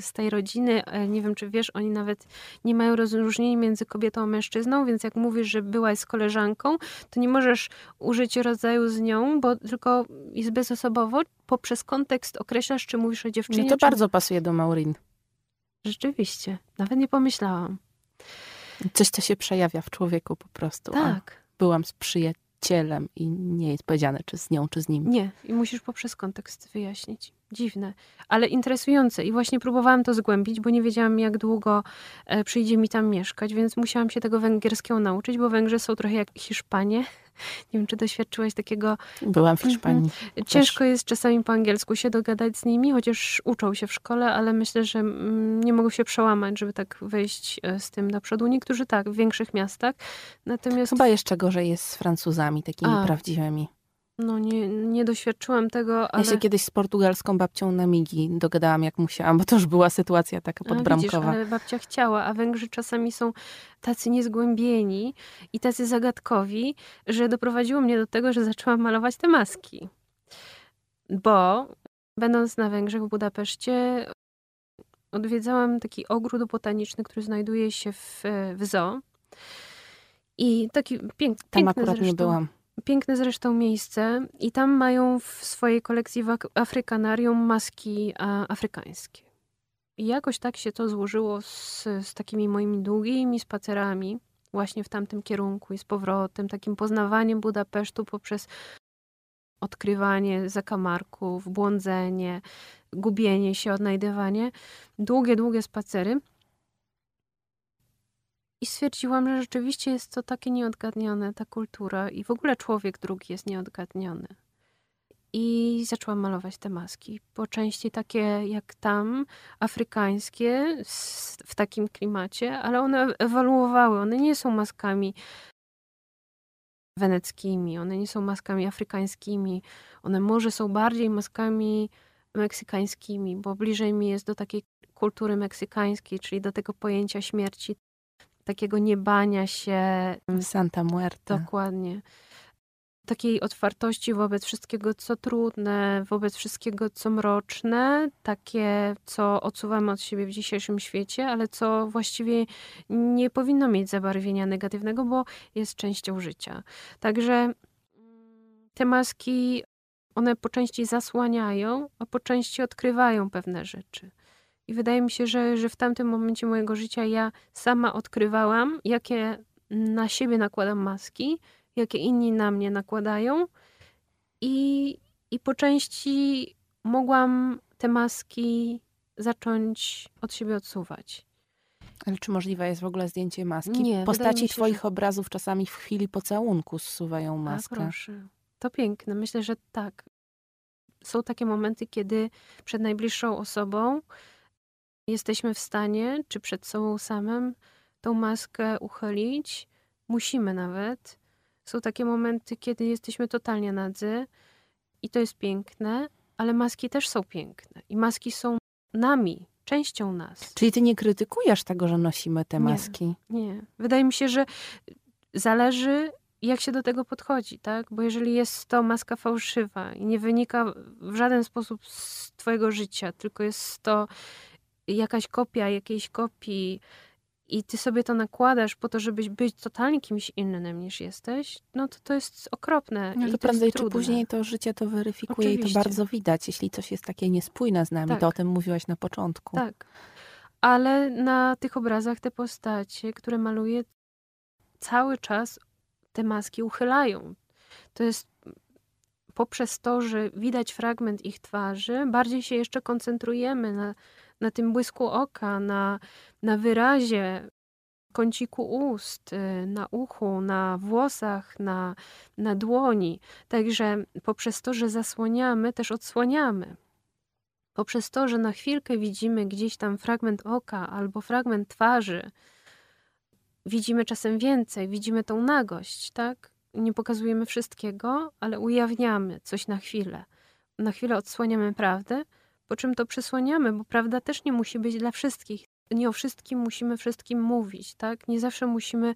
z tej rodziny, e, nie wiem czy wiesz, oni nawet nie mają rozróżnienia między kobietą a mężczyzną, więc jak mówisz, że byłaś z koleżanką, to nie możesz użyć rodzaju z nią, bo tylko jest bezosobowo. Poprzez kontekst określasz, czy mówisz o dziewczynie. No to czy... bardzo pasuje do Maurin. Rzeczywiście. Nawet nie pomyślałam. Coś, co się przejawia w człowieku po prostu. Tak. A byłam z przyjacielem i nie jest powiedziane, czy z nią, czy z nim. Nie. I musisz poprzez kontekst wyjaśnić. Dziwne, ale interesujące. I właśnie próbowałam to zgłębić, bo nie wiedziałam, jak długo e, przyjdzie mi tam mieszkać, więc musiałam się tego węgierskiego nauczyć, bo Węgrzy są trochę jak Hiszpanie. Nie wiem, czy doświadczyłaś takiego. Byłam w Hiszpanii. Mhm. Ciężko jest czasami po angielsku się dogadać z nimi, chociaż uczą się w szkole, ale myślę, że mm, nie mogą się przełamać, żeby tak wejść e, z tym do przodu. Niektórzy tak, w większych miastach. Natomiast. Chyba jeszcze gorzej jest z Francuzami, takimi A. prawdziwymi. No nie, nie doświadczyłam tego, ale... Ja się kiedyś z portugalską babcią na migi dogadałam jak musiałam, bo to już była sytuacja taka podbramkowa. A widzisz, ale babcia chciała, a Węgrzy czasami są tacy niezgłębieni i tacy zagadkowi, że doprowadziło mnie do tego, że zaczęłam malować te maski. Bo będąc na Węgrzech w Budapeszcie odwiedzałam taki ogród botaniczny, który znajduje się w, w zoo. I taki pięk, Tam piękny akurat zresztą. nie byłam. Piękne zresztą miejsce i tam mają w swojej kolekcji w Afrykanarium maski afrykańskie. I jakoś tak się to złożyło z, z takimi moimi długimi spacerami właśnie w tamtym kierunku i z powrotem, takim poznawaniem Budapesztu poprzez odkrywanie zakamarków, błądzenie, gubienie się, odnajdywanie. Długie, długie spacery. I stwierdziłam, że rzeczywiście jest to takie nieodgadnione, ta kultura i w ogóle człowiek drugi jest nieodgadniony. I zaczęłam malować te maski. Po części takie jak tam, afrykańskie, w takim klimacie, ale one ewoluowały. One nie są maskami weneckimi, one nie są maskami afrykańskimi. One może są bardziej maskami meksykańskimi, bo bliżej mi jest do takiej kultury meksykańskiej, czyli do tego pojęcia śmierci, takiego niebania się. Santa Muerte. Dokładnie takiej otwartości wobec wszystkiego, co trudne, wobec wszystkiego, co mroczne, takie, co odsuwamy od siebie w dzisiejszym świecie, ale co właściwie nie powinno mieć zabarwienia negatywnego, bo jest częścią życia. Także mm, te maski, one po części zasłaniają, a po części odkrywają pewne rzeczy. I wydaje mi się, że, że w tamtym momencie mojego życia ja sama odkrywałam, jakie na siebie nakładam maski jakie inni na mnie nakładają. I, i po części mogłam te maski zacząć od siebie odsuwać. Ale czy możliwe jest w ogóle zdjęcie maski? Nie, Postaci się, twoich że... obrazów czasami w chwili pocałunku zsuwają maskę. A, proszę. To piękne. Myślę, że tak. Są takie momenty, kiedy przed najbliższą osobą jesteśmy w stanie, czy przed sobą samym, tą maskę uchylić. Musimy nawet. Są takie momenty, kiedy jesteśmy totalnie nadzy i to jest piękne, ale maski też są piękne i maski są nami, częścią nas. Czyli ty nie krytykujesz tego, że nosimy te maski? Nie, nie. Wydaje mi się, że zależy jak się do tego podchodzi, tak? Bo jeżeli jest to maska fałszywa i nie wynika w żaden sposób z twojego życia, tylko jest to jakaś kopia jakiejś kopii, i ty sobie to nakładasz po to, żebyś być totalnie kimś innym niż jesteś, no to to jest okropne. No to, to prędzej czy później to życie to weryfikuje Oczywiście. i to bardzo widać. Jeśli coś jest takie niespójne z nami, tak. to o tym mówiłaś na początku. Tak. Ale na tych obrazach te postacie, które maluję, cały czas te maski uchylają. To jest poprzez to, że widać fragment ich twarzy, bardziej się jeszcze koncentrujemy na, na tym błysku oka, na, na wyrazie kąciku ust, y, na uchu, na włosach, na, na dłoni. Także poprzez to, że zasłaniamy, też odsłaniamy. Poprzez to, że na chwilkę widzimy gdzieś tam fragment oka albo fragment twarzy, widzimy czasem więcej, widzimy tą nagość, tak? Nie pokazujemy wszystkiego, ale ujawniamy coś na chwilę. Na chwilę odsłaniamy prawdę, po czym to przysłaniamy, bo prawda też nie musi być dla wszystkich. Nie o wszystkim musimy wszystkim mówić, tak? Nie zawsze musimy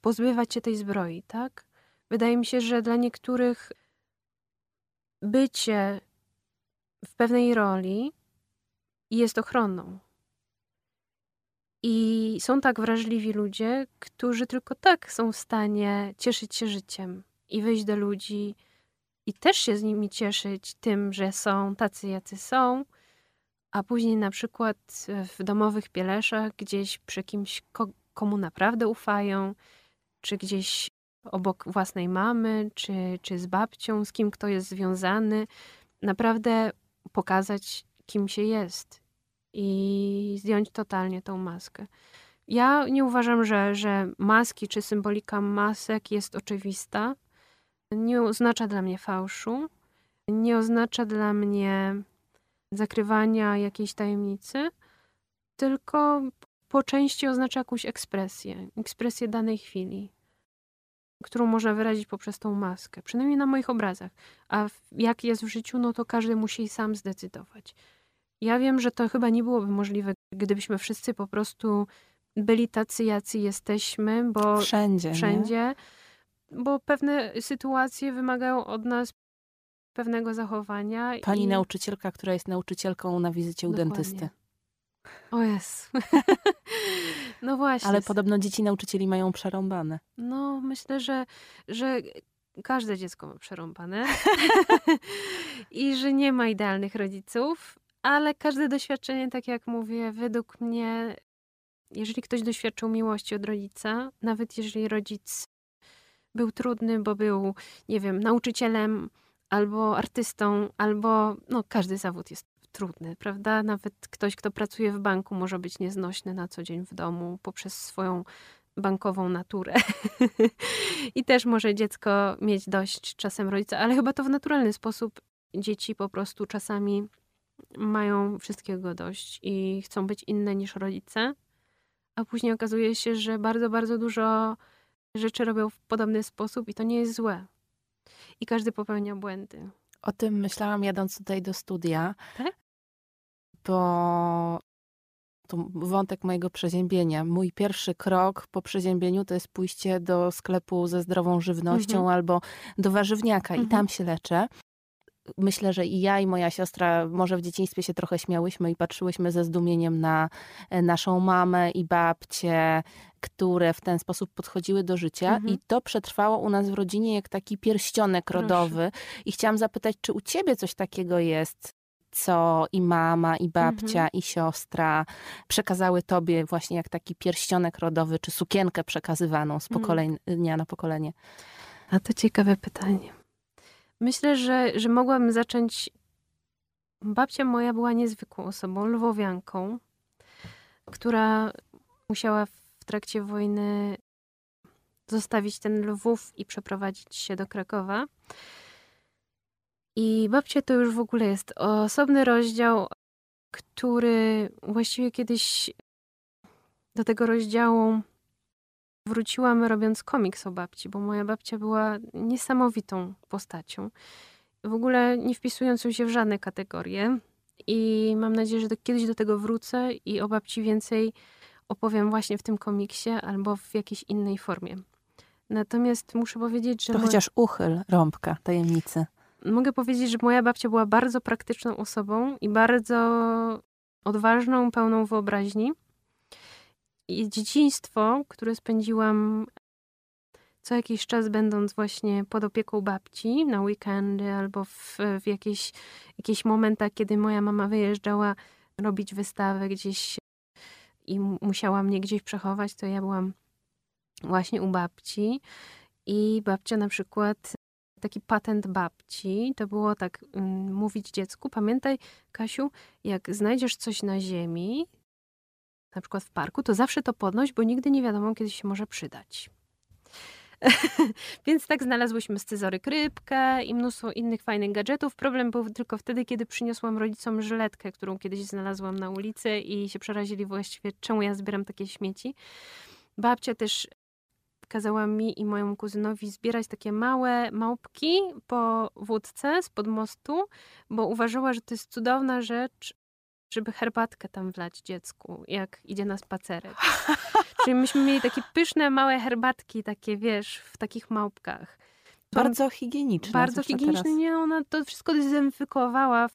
pozbywać się tej zbroi, tak? Wydaje mi się, że dla niektórych bycie w pewnej roli jest ochroną. I są tak wrażliwi ludzie, którzy tylko tak są w stanie cieszyć się życiem i wyjść do ludzi i też się z nimi cieszyć tym, że są tacy, jacy są, a później na przykład w domowych pieleszach, gdzieś przy kimś, komu naprawdę ufają, czy gdzieś obok własnej mamy, czy, czy z babcią, z kim kto jest związany, naprawdę pokazać, kim się jest i zdjąć totalnie tą maskę. Ja nie uważam, że, że maski czy symbolika masek jest oczywista nie oznacza dla mnie fałszu, nie oznacza dla mnie zakrywania jakiejś tajemnicy, tylko po części oznacza jakąś ekspresję, ekspresję danej chwili, którą można wyrazić poprzez tą maskę, przynajmniej na moich obrazach. A jak jest w życiu, no to każdy musi sam zdecydować. Ja wiem, że to chyba nie byłoby możliwe, gdybyśmy wszyscy po prostu byli tacy, jacy jesteśmy, bo wszędzie. wszędzie nie? Bo pewne sytuacje wymagają od nas pewnego zachowania. Pani i... nauczycielka, która jest nauczycielką na wizycie u Dokładnie. dentysty. O jest. no właśnie. Ale podobno dzieci nauczycieli mają przerąbane. No, myślę, że, że każde dziecko ma przerąbane i że nie ma idealnych rodziców, ale każde doświadczenie, tak jak mówię, według mnie, jeżeli ktoś doświadczył miłości od rodzica, nawet jeżeli rodzic był trudny, bo był, nie wiem, nauczycielem albo artystą, albo no, każdy zawód jest trudny, prawda? Nawet ktoś, kto pracuje w banku, może być nieznośny na co dzień w domu poprzez swoją bankową naturę. I też może dziecko mieć dość czasem rodzica, ale chyba to w naturalny sposób dzieci po prostu czasami mają wszystkiego dość i chcą być inne niż rodzice, a później okazuje się, że bardzo, bardzo dużo rzeczy robią w podobny sposób i to nie jest złe. I każdy popełnia błędy. O tym myślałam jadąc tutaj do studia. Tak? Bo to wątek mojego przeziębienia. Mój pierwszy krok po przeziębieniu to jest pójście do sklepu ze zdrową żywnością mhm. albo do warzywniaka mhm. i tam się leczę myślę, że i ja, i moja siostra może w dzieciństwie się trochę śmiałyśmy i patrzyłyśmy ze zdumieniem na e, naszą mamę i babcię, które w ten sposób podchodziły do życia mhm. i to przetrwało u nas w rodzinie jak taki pierścionek Proszę. rodowy. I chciałam zapytać, czy u ciebie coś takiego jest, co i mama, i babcia, mhm. i siostra przekazały tobie właśnie jak taki pierścionek rodowy, czy sukienkę przekazywaną z mhm. pokolenia mhm. na pokolenie? A to ciekawe pytanie. Myślę, że, że mogłabym zacząć. Babcia moja była niezwykłą osobą, lwowianką, która musiała w trakcie wojny zostawić ten Lwów i przeprowadzić się do Krakowa. I babcia to już w ogóle jest osobny rozdział, który właściwie kiedyś do tego rozdziału wróciłam robiąc komiks o babci, bo moja babcia była niesamowitą postacią. W ogóle nie wpisującą się w żadne kategorie. I mam nadzieję, że do, kiedyś do tego wrócę i o babci więcej opowiem właśnie w tym komiksie albo w jakiejś innej formie. Natomiast muszę powiedzieć, że. To chociaż uchyl rąbka tajemnicy. Mogę powiedzieć, że moja babcia była bardzo praktyczną osobą i bardzo odważną, pełną wyobraźni dzieciństwo, które spędziłam co jakiś czas będąc właśnie pod opieką babci na weekendy albo w, w jakieś, jakieś momentach, kiedy moja mama wyjeżdżała robić wystawę gdzieś i musiała mnie gdzieś przechować, to ja byłam właśnie u babci. I babcia na przykład taki patent babci, to było tak um, mówić dziecku, pamiętaj Kasiu, jak znajdziesz coś na ziemi, na przykład w parku, to zawsze to podnoś, bo nigdy nie wiadomo, kiedy się może przydać. Więc tak znalazłyśmy scyzory krypkę i mnóstwo innych fajnych gadżetów. Problem był tylko wtedy, kiedy przyniosłam rodzicom żyletkę, którą kiedyś znalazłam na ulicy i się przerazili właściwie, czemu ja zbieram takie śmieci. Babcia też kazała mi i mojemu kuzynowi zbierać takie małe małpki po wódce spod mostu, bo uważała, że to jest cudowna rzecz, żeby herbatkę tam wlać dziecku, jak idzie na spacerek. Czyli myśmy mieli takie pyszne, małe herbatki, takie wiesz, w takich małpkach. To bardzo higieniczne. Bardzo higieniczne. Nie, ona to wszystko dezynfekowała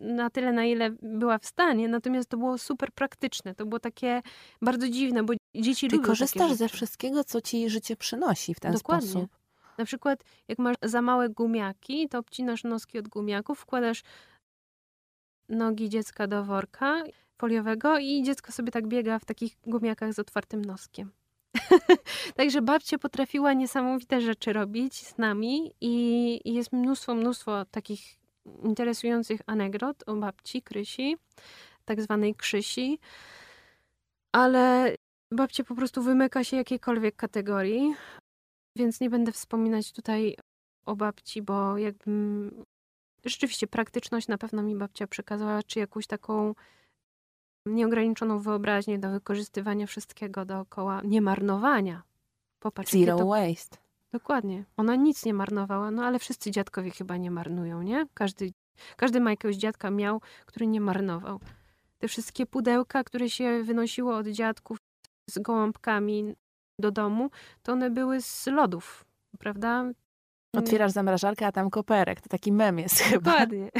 na tyle, na ile była w stanie, natomiast to było super praktyczne. To było takie bardzo dziwne, bo dzieci Ty lubią korzystasz ze wszystkiego, co ci życie przynosi w ten Dokładnie. sposób. Na przykład, jak masz za małe gumiaki, to obcinasz noski od gumiaków, wkładasz nogi dziecka do worka foliowego i dziecko sobie tak biega w takich gumiakach z otwartym noskiem. Także babcia potrafiła niesamowite rzeczy robić z nami i jest mnóstwo, mnóstwo takich interesujących anegdot o babci Krysi, tak zwanej Krzysi, ale babcia po prostu wymyka się jakiejkolwiek kategorii, więc nie będę wspominać tutaj o babci, bo jakbym rzeczywiście praktyczność na pewno mi babcia przekazała, czy jakąś taką nieograniczoną wyobraźnię do wykorzystywania wszystkiego dookoła, nie marnowania. Popatrz, Zero to... waste. Dokładnie. Ona nic nie marnowała, no ale wszyscy dziadkowie chyba nie marnują, nie? Każdy, każdy ma jakiegoś dziadka miał, który nie marnował. Te wszystkie pudełka, które się wynosiło od dziadków z gołąbkami do domu, to one były z lodów, prawda? Otwierasz zamrażarkę, a tam koperek. To taki mem jest chyba. Dokładnie.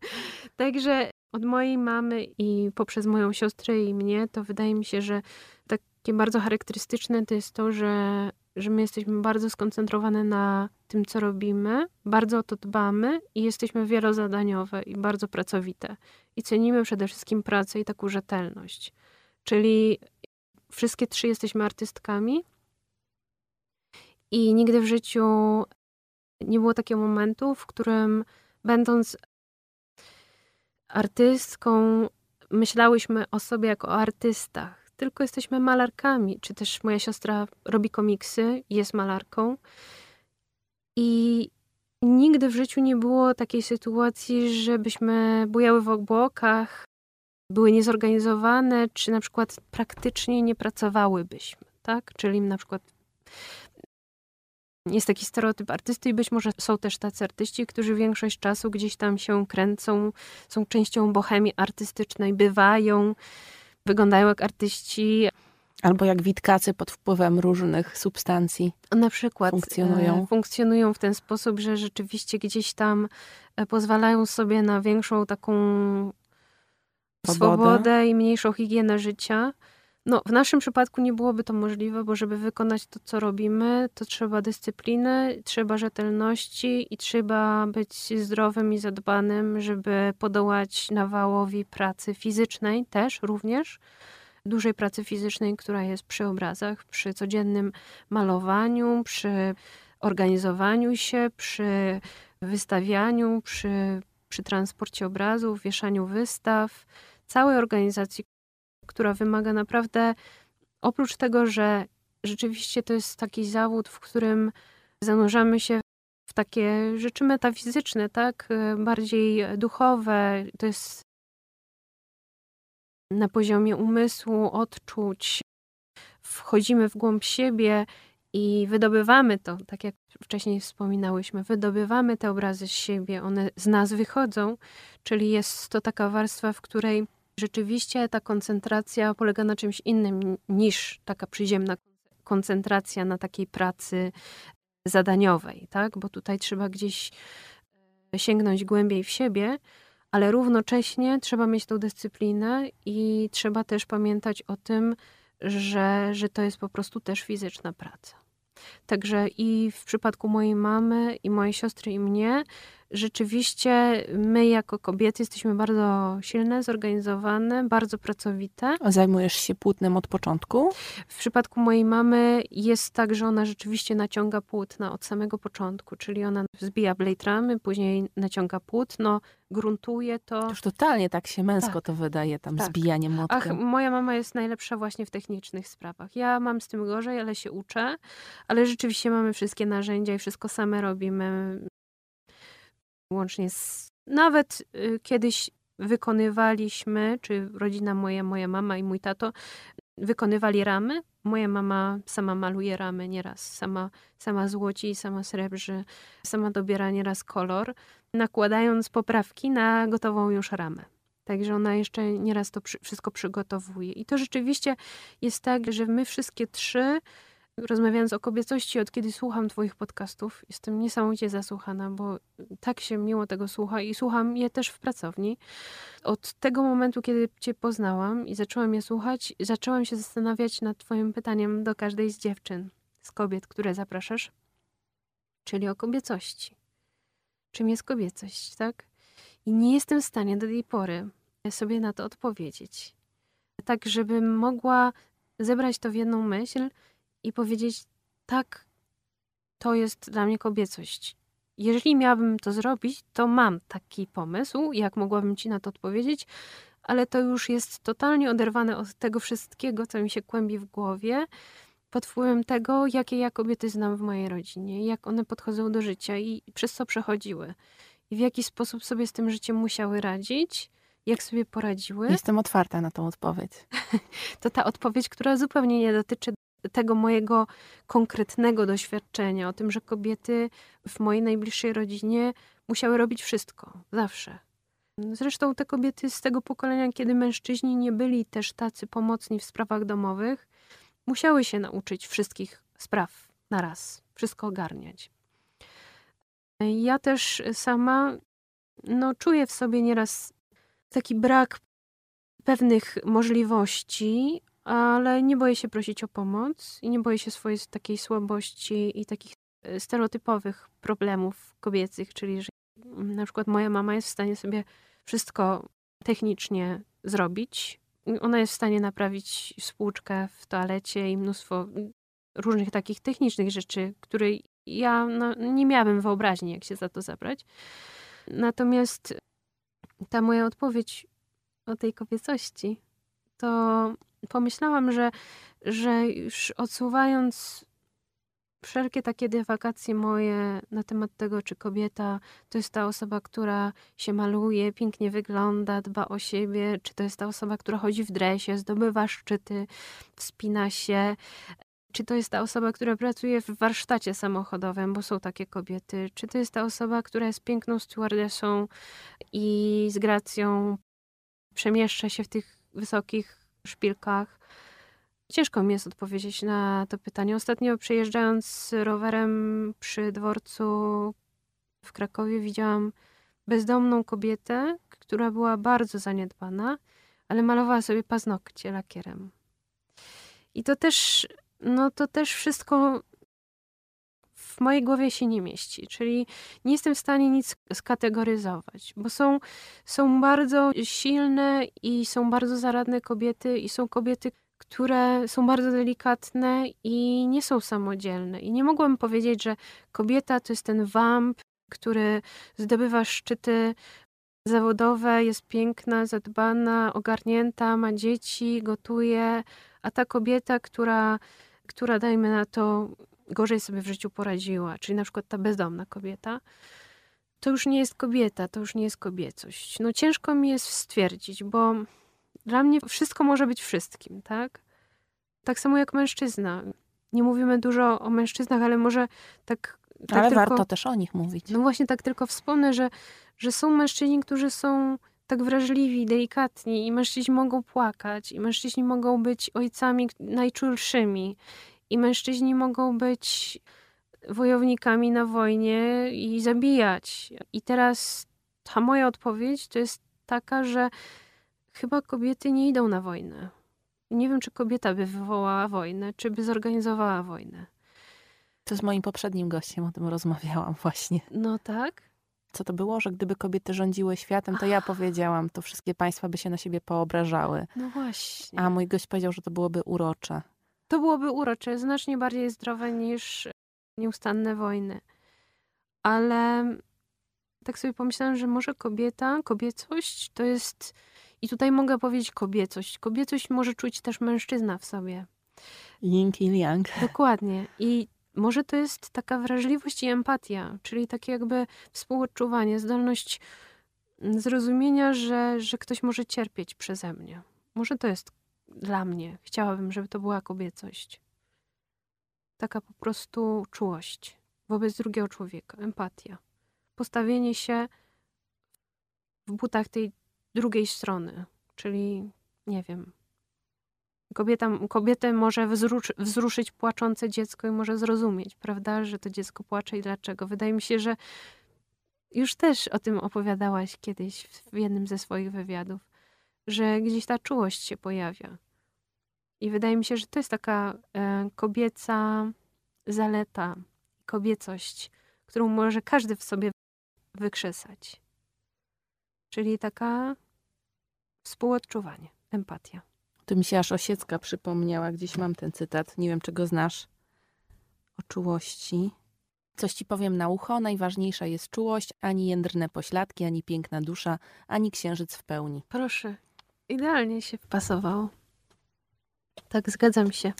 Także od mojej mamy i poprzez moją siostrę i mnie, to wydaje mi się, że takie bardzo charakterystyczne to jest to, że że my jesteśmy bardzo skoncentrowane na tym, co robimy, bardzo o to dbamy i jesteśmy wielozadaniowe i bardzo pracowite. I cenimy przede wszystkim pracę i taką rzetelność. Czyli wszystkie trzy jesteśmy artystkami i nigdy w życiu nie było takiego momentu, w którym będąc artystką, myślałyśmy o sobie jako o artystach. Tylko jesteśmy malarkami. Czy też moja siostra robi komiksy, jest malarką. I nigdy w życiu nie było takiej sytuacji, żebyśmy bujały w obłokach, były niezorganizowane, czy na przykład praktycznie nie pracowałybyśmy, tak? Czyli na przykład jest taki stereotyp artysty i być może są też tacy artyści, którzy większość czasu gdzieś tam się kręcą, są częścią bohemii artystycznej, bywają, wyglądają jak artyści. Albo jak witkacy pod wpływem różnych substancji. Na przykład funkcjonują. E, funkcjonują w ten sposób, że rzeczywiście gdzieś tam e, pozwalają sobie na większą taką swobodę i mniejszą higienę życia. No, w naszym przypadku nie byłoby to możliwe, bo żeby wykonać to, co robimy, to trzeba dyscypliny, trzeba rzetelności i trzeba być zdrowym i zadbanym, żeby podołać nawałowi pracy fizycznej też również. Dużej pracy fizycznej, która jest przy obrazach, przy codziennym malowaniu, przy organizowaniu się, przy wystawianiu, przy, przy transporcie obrazów, wieszaniu wystaw, całej organizacji, która wymaga naprawdę, oprócz tego, że rzeczywiście to jest taki zawód, w którym zanurzamy się w takie rzeczy metafizyczne, tak, bardziej duchowe, to jest na poziomie umysłu, odczuć, wchodzimy w głąb siebie i wydobywamy to, tak jak wcześniej wspominałyśmy, wydobywamy te obrazy z siebie, one z nas wychodzą, czyli jest to taka warstwa, w której rzeczywiście ta koncentracja polega na czymś innym niż taka przyziemna koncentracja na takiej pracy zadaniowej, tak? Bo tutaj trzeba gdzieś e, sięgnąć głębiej w siebie, ale równocześnie trzeba mieć tą dyscyplinę i trzeba też pamiętać o tym, że, że to jest po prostu też fizyczna praca. Także i w przypadku mojej mamy, i mojej siostry, i mnie, rzeczywiście my jako kobiety jesteśmy bardzo silne, zorganizowane, bardzo pracowite. A zajmujesz się płótnem od początku? W przypadku mojej mamy jest tak, że ona rzeczywiście naciąga płótna od samego początku, czyli ona zbija blade ramy, później naciąga płótno, gruntuje to. Już totalnie tak się męsko tak. to wydaje, tam tak. zbijanie młotkiem. Ach, moja mama jest najlepsza właśnie w technicznych sprawach. Ja mam z tym gorzej, ale się uczę, ale rzeczywiście mamy wszystkie narzędzia i wszystko same robimy łącznie z... Nawet y, kiedyś wykonywaliśmy, czy rodzina moja, moja mama i mój tato wykonywali ramy. Moja mama sama maluje ramy nieraz, sama, sama złoci, sama srebrzy, sama dobiera nieraz kolor, nakładając poprawki na gotową już ramę. Także ona jeszcze nieraz to wszystko przygotowuje. I to rzeczywiście jest tak, że my wszystkie trzy rozmawiając o kobiecości, od kiedy słucham Twoich podcastów, jestem niesamowicie zasłuchana, bo tak się miło tego słucha i słucham je też w pracowni. Od tego momentu, kiedy Cię poznałam i zaczęłam je słuchać, zaczęłam się zastanawiać nad Twoim pytaniem do każdej z dziewczyn, z kobiet, które zapraszasz, czyli o kobiecości. Czym jest kobiecość, tak? I nie jestem w stanie do tej pory sobie na to odpowiedzieć. Tak, żebym mogła zebrać to w jedną myśl i powiedzieć: tak, to jest dla mnie kobiecość. Jeżeli miałabym to zrobić, to mam taki pomysł, jak mogłabym ci na to odpowiedzieć, ale to już jest totalnie oderwane od tego wszystkiego, co mi się kłębi w głowie, pod wpływem tego, jakie ja kobiety znam w mojej rodzinie, jak one podchodzą do życia i przez co przechodziły, i w jaki sposób sobie z tym życiem musiały radzić, jak sobie poradziły. Jestem otwarta na tą odpowiedź. to ta odpowiedź, która zupełnie nie dotyczy tego mojego konkretnego doświadczenia, o tym, że kobiety w mojej najbliższej rodzinie musiały robić wszystko, zawsze. Zresztą te kobiety z tego pokolenia, kiedy mężczyźni nie byli też tacy pomocni w sprawach domowych, musiały się nauczyć wszystkich spraw na raz, wszystko ogarniać. Ja też sama no, czuję w sobie nieraz taki brak pewnych możliwości, ale nie boję się prosić o pomoc i nie boję się swojej takiej słabości i takich e, stereotypowych problemów kobiecych, czyli że na przykład moja mama jest w stanie sobie wszystko technicznie zrobić. Ona jest w stanie naprawić spłuczkę w toalecie i mnóstwo różnych takich technicznych rzeczy, które ja no, nie miałabym wyobraźni, jak się za to zabrać. Natomiast ta moja odpowiedź o tej kobiecości, to pomyślałam, że, że już odsuwając wszelkie takie dywagacje moje na temat tego, czy kobieta to jest ta osoba, która się maluje, pięknie wygląda, dba o siebie, czy to jest ta osoba, która chodzi w dresie, zdobywa szczyty, wspina się, czy to jest ta osoba, która pracuje w warsztacie samochodowym, bo są takie kobiety, czy to jest ta osoba, która jest piękną stewardessą i z gracją przemieszcza się w tych wysokich szpilkach. Ciężko mi jest odpowiedzieć na to pytanie. Ostatnio przejeżdżając rowerem przy dworcu w Krakowie widziałam bezdomną kobietę, która była bardzo zaniedbana, ale malowała sobie paznokcie lakierem. I to też, no to też wszystko w mojej głowie się nie mieści, czyli nie jestem w stanie nic skategoryzować, bo są, są bardzo silne i są bardzo zaradne kobiety i są kobiety, które są bardzo delikatne i nie są samodzielne. I nie mogłam powiedzieć, że kobieta to jest ten wamp, który zdobywa szczyty zawodowe, jest piękna, zadbana, ogarnięta, ma dzieci, gotuje, a ta kobieta, która, która dajmy na to, gorzej sobie w życiu poradziła, czyli na przykład ta bezdomna kobieta, to już nie jest kobieta, to już nie jest kobiecość. No ciężko mi jest stwierdzić, bo dla mnie wszystko może być wszystkim, tak? Tak samo jak mężczyzna. Nie mówimy dużo o mężczyznach, ale może tak. tak ale tylko, warto też o nich mówić. No właśnie, tak tylko wspomnę, że, że są mężczyźni, którzy są tak wrażliwi, delikatni, i mężczyźni mogą płakać, i mężczyźni mogą być ojcami najczulszymi, i mężczyźni mogą być wojownikami na wojnie i zabijać. I teraz ta moja odpowiedź to jest taka, że chyba kobiety nie idą na wojnę. Nie wiem, czy kobieta by wywołała wojnę, czy by zorganizowała wojnę. To z moim poprzednim gościem o tym rozmawiałam właśnie. No tak. Co to było, że gdyby kobiety rządziły światem, to ja powiedziałam, to wszystkie państwa by się na siebie poobrażały. No właśnie. A mój gość powiedział, że to byłoby urocze. To byłoby urocze, znacznie bardziej zdrowe niż nieustanne wojny. Ale tak sobie pomyślałam, że może kobieta, kobiecość to jest i tutaj mogę powiedzieć kobiecość. Kobiecość może czuć też mężczyzna w sobie. Yin i yang. Dokładnie. I może to jest taka wrażliwość i empatia, czyli takie jakby współodczuwanie, zdolność zrozumienia, że, że ktoś może cierpieć przeze mnie. Może to jest dla mnie. Chciałabym, żeby to była kobiecość. Taka po prostu czułość wobec drugiego człowieka, empatia. Postawienie się w butach tej drugiej strony, czyli nie wiem. Kobieta, kobietę może wzrusz, wzruszyć płaczące dziecko i może zrozumieć, prawda, że to dziecko płacze i dlaczego. Wydaje mi się, że już też o tym opowiadałaś kiedyś w jednym ze swoich wywiadów, że gdzieś ta czułość się pojawia. I wydaje mi się, że to jest taka e, kobieca zaleta, kobiecość, którą może każdy w sobie wykrzesać. Czyli taka współodczuwanie, empatia. Tu mi się aż Osiecka przypomniała, gdzieś mam ten cytat, nie wiem czy go znasz, o czułości. Coś ci powiem na ucho, najważniejsza jest czułość, ani jędrne pośladki, ani piękna dusza, ani księżyc w pełni. Proszę, idealnie się wpasowało. Tak, zgadzam się.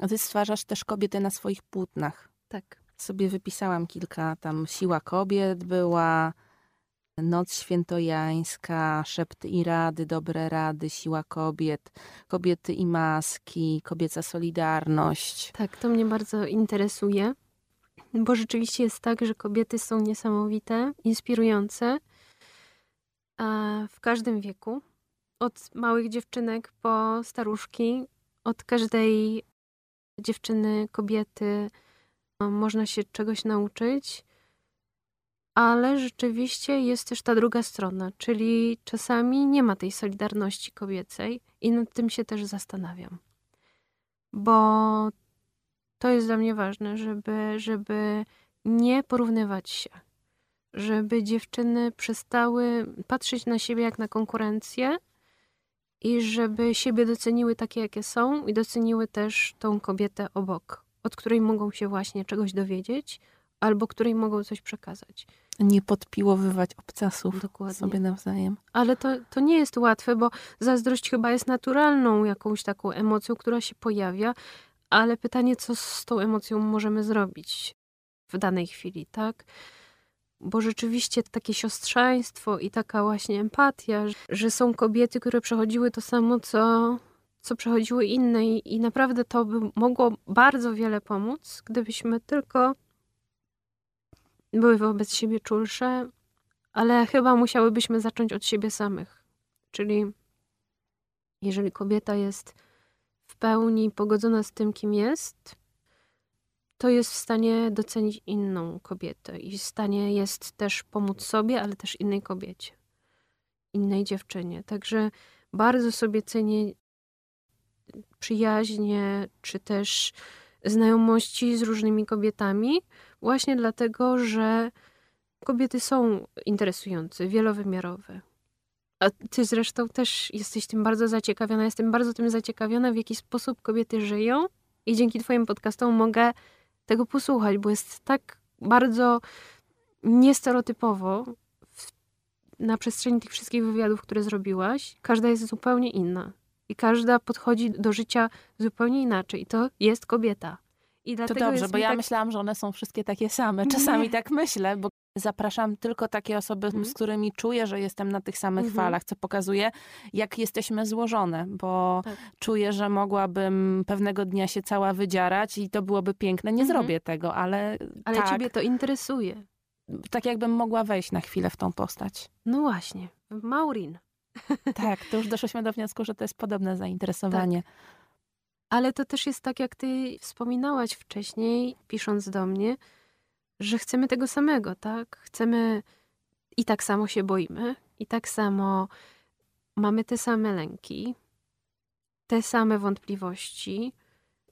A ty stwarzasz też kobiety na swoich płótnach. Tak. Sobie wypisałam kilka, tam siła kobiet była, Noc świętojańska, szepty i rady, dobre rady, siła kobiet, kobiety i maski, kobieca solidarność. Tak, to mnie bardzo interesuje, bo rzeczywiście jest tak, że kobiety są niesamowite, inspirujące w każdym wieku. Od małych dziewczynek po staruszki, od każdej dziewczyny, kobiety można się czegoś nauczyć. ale rzeczywiście jest też ta druga strona, czyli czasami nie ma tej solidarności kobiecej i nad tym się też zastanawiam. Bo to jest dla mnie ważne, żeby, żeby nie porównywać się. Żeby dziewczyny przestały patrzeć na siebie jak na konkurencję i żeby siebie doceniły takie, jakie są i doceniły też tą kobietę obok, od której mogą się właśnie czegoś dowiedzieć albo której mogą coś przekazać. Nie podpiłowywać obcasów Dokładnie. sobie nawzajem. Ale to, to nie jest łatwe, bo zazdrość chyba jest naturalną jakąś taką emocją, która się pojawia, ale pytanie, co z tą emocją możemy zrobić w danej chwili, tak? Bo rzeczywiście takie siostrzeństwo i taka właśnie empatia, że są kobiety, które przechodziły to samo, co, co przechodziły inne, i, i naprawdę to by mogło bardzo wiele pomóc, gdybyśmy tylko były wobec siebie czulsze, ale chyba musiałybyśmy zacząć od siebie samych. Czyli jeżeli kobieta jest w pełni pogodzona z tym, kim jest, to jest w stanie docenić inną kobietę i w stanie jest też pomóc sobie, ale też innej kobiecie, innej dziewczynie. Także bardzo sobie cenię przyjaźnie, czy też znajomości z różnymi kobietami, właśnie dlatego, że kobiety są interesujące, wielowymiarowe. A ty zresztą też jesteś tym bardzo zaciekawiona. Jestem bardzo tym zaciekawiona, w jaki sposób kobiety żyją i dzięki twoim podcastom mogę tego posłuchać, bo jest tak bardzo niestereotypowo w, na przestrzeni tych wszystkich wywiadów, które zrobiłaś. Każda jest zupełnie inna. I każda podchodzi do życia zupełnie inaczej. I to jest kobieta. I to dobrze, bo ja tak... myślałam, że one są wszystkie takie same. Czasami Nie. tak myślę, bo zapraszam tylko takie osoby, mhm. z którymi czuję, że jestem na tych samych mhm. falach, co pokazuje, jak jesteśmy złożone, bo tak. czuję, że mogłabym pewnego dnia się cała wydzierać i to byłoby piękne. Nie mhm. zrobię tego, ale. Ale tak, ciebie to interesuje. Tak jakbym mogła wejść na chwilę w tą postać. No właśnie, Maurin. Tak, to już doszłyśmy do wniosku, że to jest podobne zainteresowanie. Tak. Ale to też jest tak, jak ty wspominałaś wcześniej, pisząc do mnie, że chcemy tego samego, tak? Chcemy i tak samo się boimy, i tak samo mamy te same lęki, te same wątpliwości,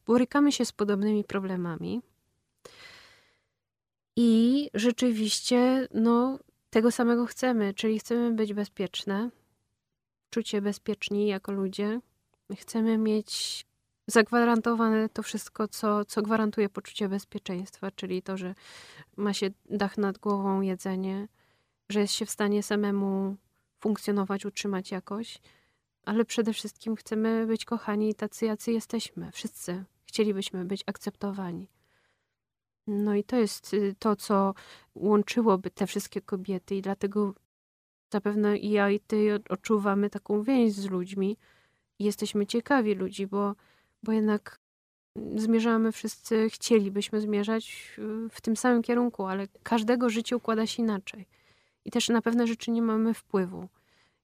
borykamy się z podobnymi problemami. I rzeczywiście, no, tego samego chcemy, czyli chcemy być bezpieczne, czuć się bezpieczni jako ludzie. Chcemy mieć zagwarantowane to wszystko, co, co gwarantuje poczucie bezpieczeństwa, czyli to, że ma się dach nad głową, jedzenie, że jest się w stanie samemu funkcjonować, utrzymać jakoś, ale przede wszystkim chcemy być kochani tacy, jacy jesteśmy. Wszyscy chcielibyśmy być akceptowani. No i to jest y, to, co łączyłoby te wszystkie kobiety, i dlatego zapewne i ja, i ty odczuwamy taką więź z ludźmi. I jesteśmy ciekawi ludzi, bo bo jednak zmierzamy wszyscy, chcielibyśmy zmierzać w tym samym kierunku, ale każdego życie układa się inaczej. I też na pewne rzeczy nie mamy wpływu.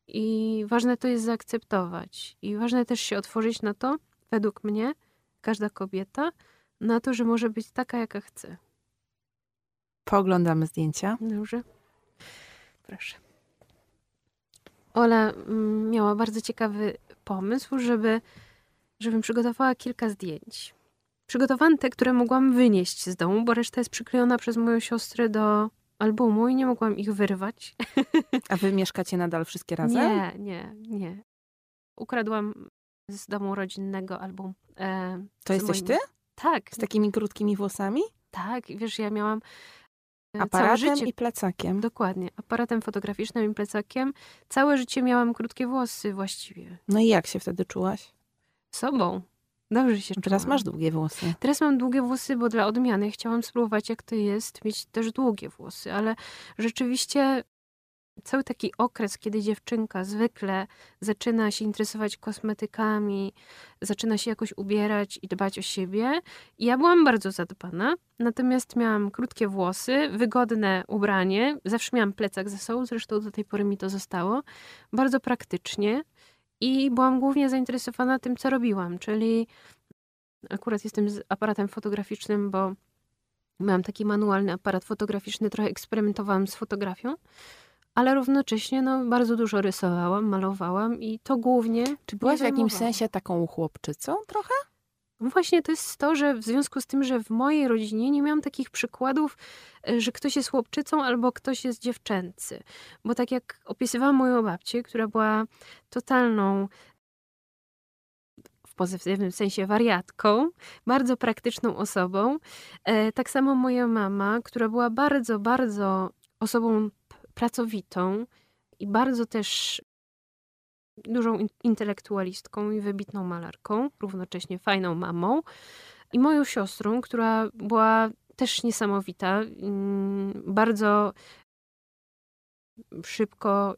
I ważne to jest zaakceptować. I ważne też się otworzyć na to, według mnie, każda kobieta, na to, że może być taka, jaka chce. Pooglądamy zdjęcia. Dobrze. Proszę. Ola mm, miała bardzo ciekawy pomysł, żeby żebym przygotowała kilka zdjęć. Przygotowałam te, które mogłam wynieść z domu, bo reszta jest przyklejona przez moją siostrę do albumu i nie mogłam ich wyrwać. A wy mieszkacie nadal wszystkie razem? Nie, nie, nie. Ukradłam z domu rodzinnego album. E, to jesteś moim... ty? Tak. Z takimi krótkimi włosami? Tak, wiesz, ja miałam e, Aparatem i plecakiem. Dokładnie. Aparatem fotograficznym i plecakiem. Całe życie miałam krótkie włosy właściwie. No i jak się wtedy czułaś? Sobą. Dobrze się Teraz masz długie włosy. Teraz mam długie włosy, bo dla odmiany chciałam spróbować, jak to jest, mieć też długie włosy, ale rzeczywiście cały taki okres, kiedy dziewczynka zwykle zaczyna się interesować kosmetykami, zaczyna się jakoś ubierać i dbać o siebie. Ja byłam bardzo zadbana, natomiast miałam krótkie włosy, wygodne ubranie, zawsze miałam plecak ze sobą, zresztą do tej pory mi to zostało. Bardzo praktycznie. I byłam głównie zainteresowana tym, co robiłam, czyli akurat jestem z aparatem fotograficznym, bo Miałam taki manualny aparat fotograficzny, trochę eksperymentowałam z fotografią, ale równocześnie no, bardzo dużo rysowałam, malowałam i to głównie. Czy byłaś w jakimś sensie taką chłopczycą trochę? Właśnie to jest to, że w związku z tym, że w mojej rodzinie nie miałam takich przykładów, e, że ktoś jest chłopczycą albo ktoś jest dziewczęcy. Bo tak jak opisywałam moją babcię, która była totalną w pozytywnym sensie wariatką, bardzo praktyczną osobą. E, tak samo moja mama, która była bardzo, bardzo osobą pracowitą i bardzo też dużą intelektualistką i wybitną malarką, równocześnie fajną mamą. I moją siostrą, która była też niesamowita, mm, bardzo szybko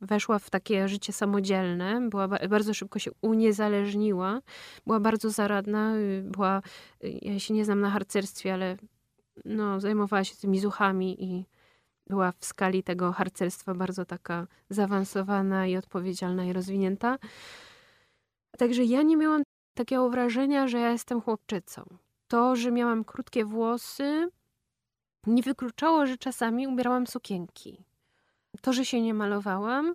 weszła w takie życie samodzielne, była bardzo szybko się uniezależniła, była bardzo zaradna, y, była, y, ja się nie znam na harcerstwie, ale no, zajmowała się tymi zuchami i była w skali tego harcerstwa bardzo taka zaawansowana i odpowiedzialna i rozwinięta. Także ja nie miałam takiego wrażenia, że ja jestem chłopczycą. To, że miałam krótkie włosy, nie wykluczało, że czasami ubierałam sukienki. To, że się nie malowałam,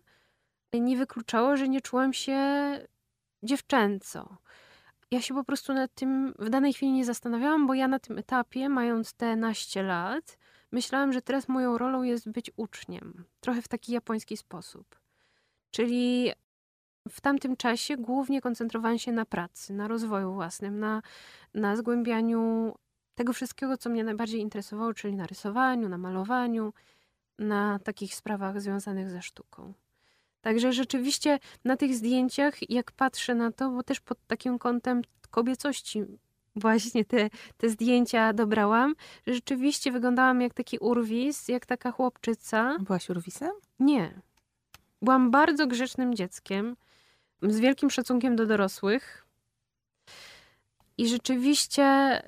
nie wykluczało, że nie czułam się dziewczęco. Ja się po prostu nad tym w danej chwili nie zastanawiałam, bo ja na tym etapie, mając te naście lat, myślałam, że teraz moją rolą jest być uczniem. Trochę w taki japoński sposób. Czyli w tamtym czasie głównie koncentrowałam się na pracy, na rozwoju własnym, na, na zgłębianiu tego wszystkiego, co mnie najbardziej interesowało, czyli na rysowaniu, na malowaniu, na takich sprawach związanych ze sztuką. Także rzeczywiście na tych zdjęciach, jak patrzę na to, bo też pod takim kątem kobiecości właśnie te, te zdjęcia dobrałam, że rzeczywiście wyglądałam jak taki urwis, jak taka chłopczyca. Byłaś urwisem? Nie. Byłam bardzo grzecznym dzieckiem, z wielkim szacunkiem do dorosłych. I rzeczywiście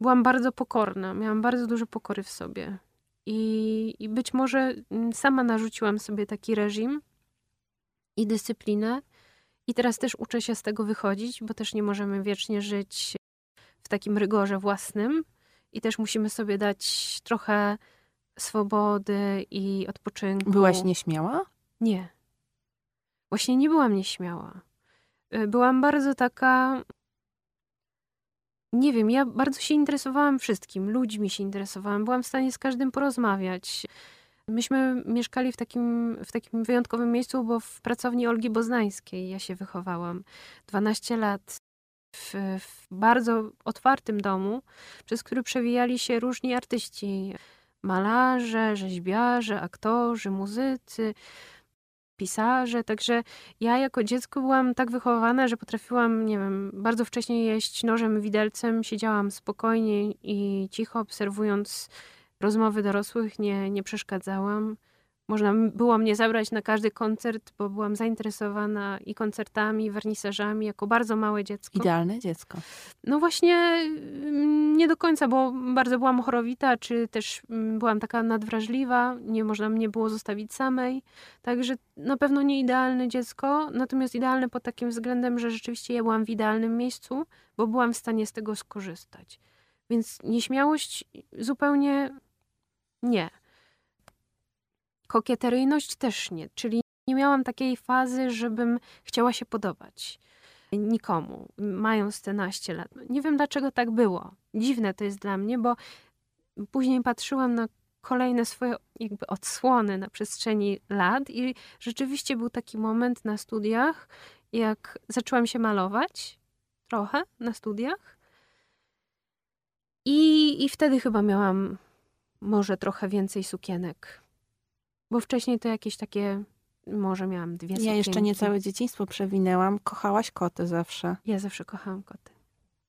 byłam bardzo pokorna. Miałam bardzo dużo pokory w sobie. I, I być może mm, sama narzuciłam sobie taki reżim i dyscyplinę. I teraz też uczę się z tego wychodzić, bo też nie możemy wiecznie żyć w takim rygorze własnym i też musimy sobie dać trochę swobody i odpoczynku. Byłaś nieśmiała? Nie. Właśnie nie byłam nieśmiała. Y, byłam bardzo taka. Nie wiem, ja bardzo się interesowałam wszystkim, ludźmi się interesowałam, byłam w stanie z każdym porozmawiać. Myśmy mieszkali w takim, w takim wyjątkowym miejscu, bo w pracowni Olgi Boznańskiej ja się wychowałam. 12 lat w, w bardzo otwartym domu, przez który przewijali się różni artyści. Malarze, rzeźbiarze, aktorzy, muzycy, pisarze. Także ja jako dziecko byłam tak wychowana, że potrafiłam, nie wiem, bardzo wcześnie jeść nożem, widelcem. Siedziałam spokojnie i cicho obserwując rozmowy dorosłych, nie, nie przeszkadzałam. Można było mnie zabrać na każdy koncert, bo byłam zainteresowana i koncertami, i wernisażami, jako bardzo małe dziecko. Idealne dziecko. No właśnie mm, nie do końca, bo bardzo byłam chorowita, czy też mm, byłam taka nadwrażliwa, nie można mnie było zostawić samej. Także na pewno nie idealne dziecko, natomiast idealne pod takim względem, że rzeczywiście ja byłam w idealnym miejscu, bo byłam w stanie z tego skorzystać. Więc nieśmiałość zupełnie nie. Kokieteryjność też nie, czyli nie miałam takiej fazy, żebym chciała się podobać nikomu, mając te naście lat. Nie wiem dlaczego tak było. Dziwne to jest dla mnie, bo później patrzyłam na kolejne swoje jakby odsłony na przestrzeni lat i rzeczywiście był taki moment na studiach, jak zaczęłam się malować trochę na studiach. I, i wtedy chyba miałam może trochę więcej sukienek bo wcześniej to jakieś takie, może miałam dwie Ja jeszcze nie całe dzieciństwo przewinęłam. Kochałaś koty zawsze. Ja zawsze kochałam koty.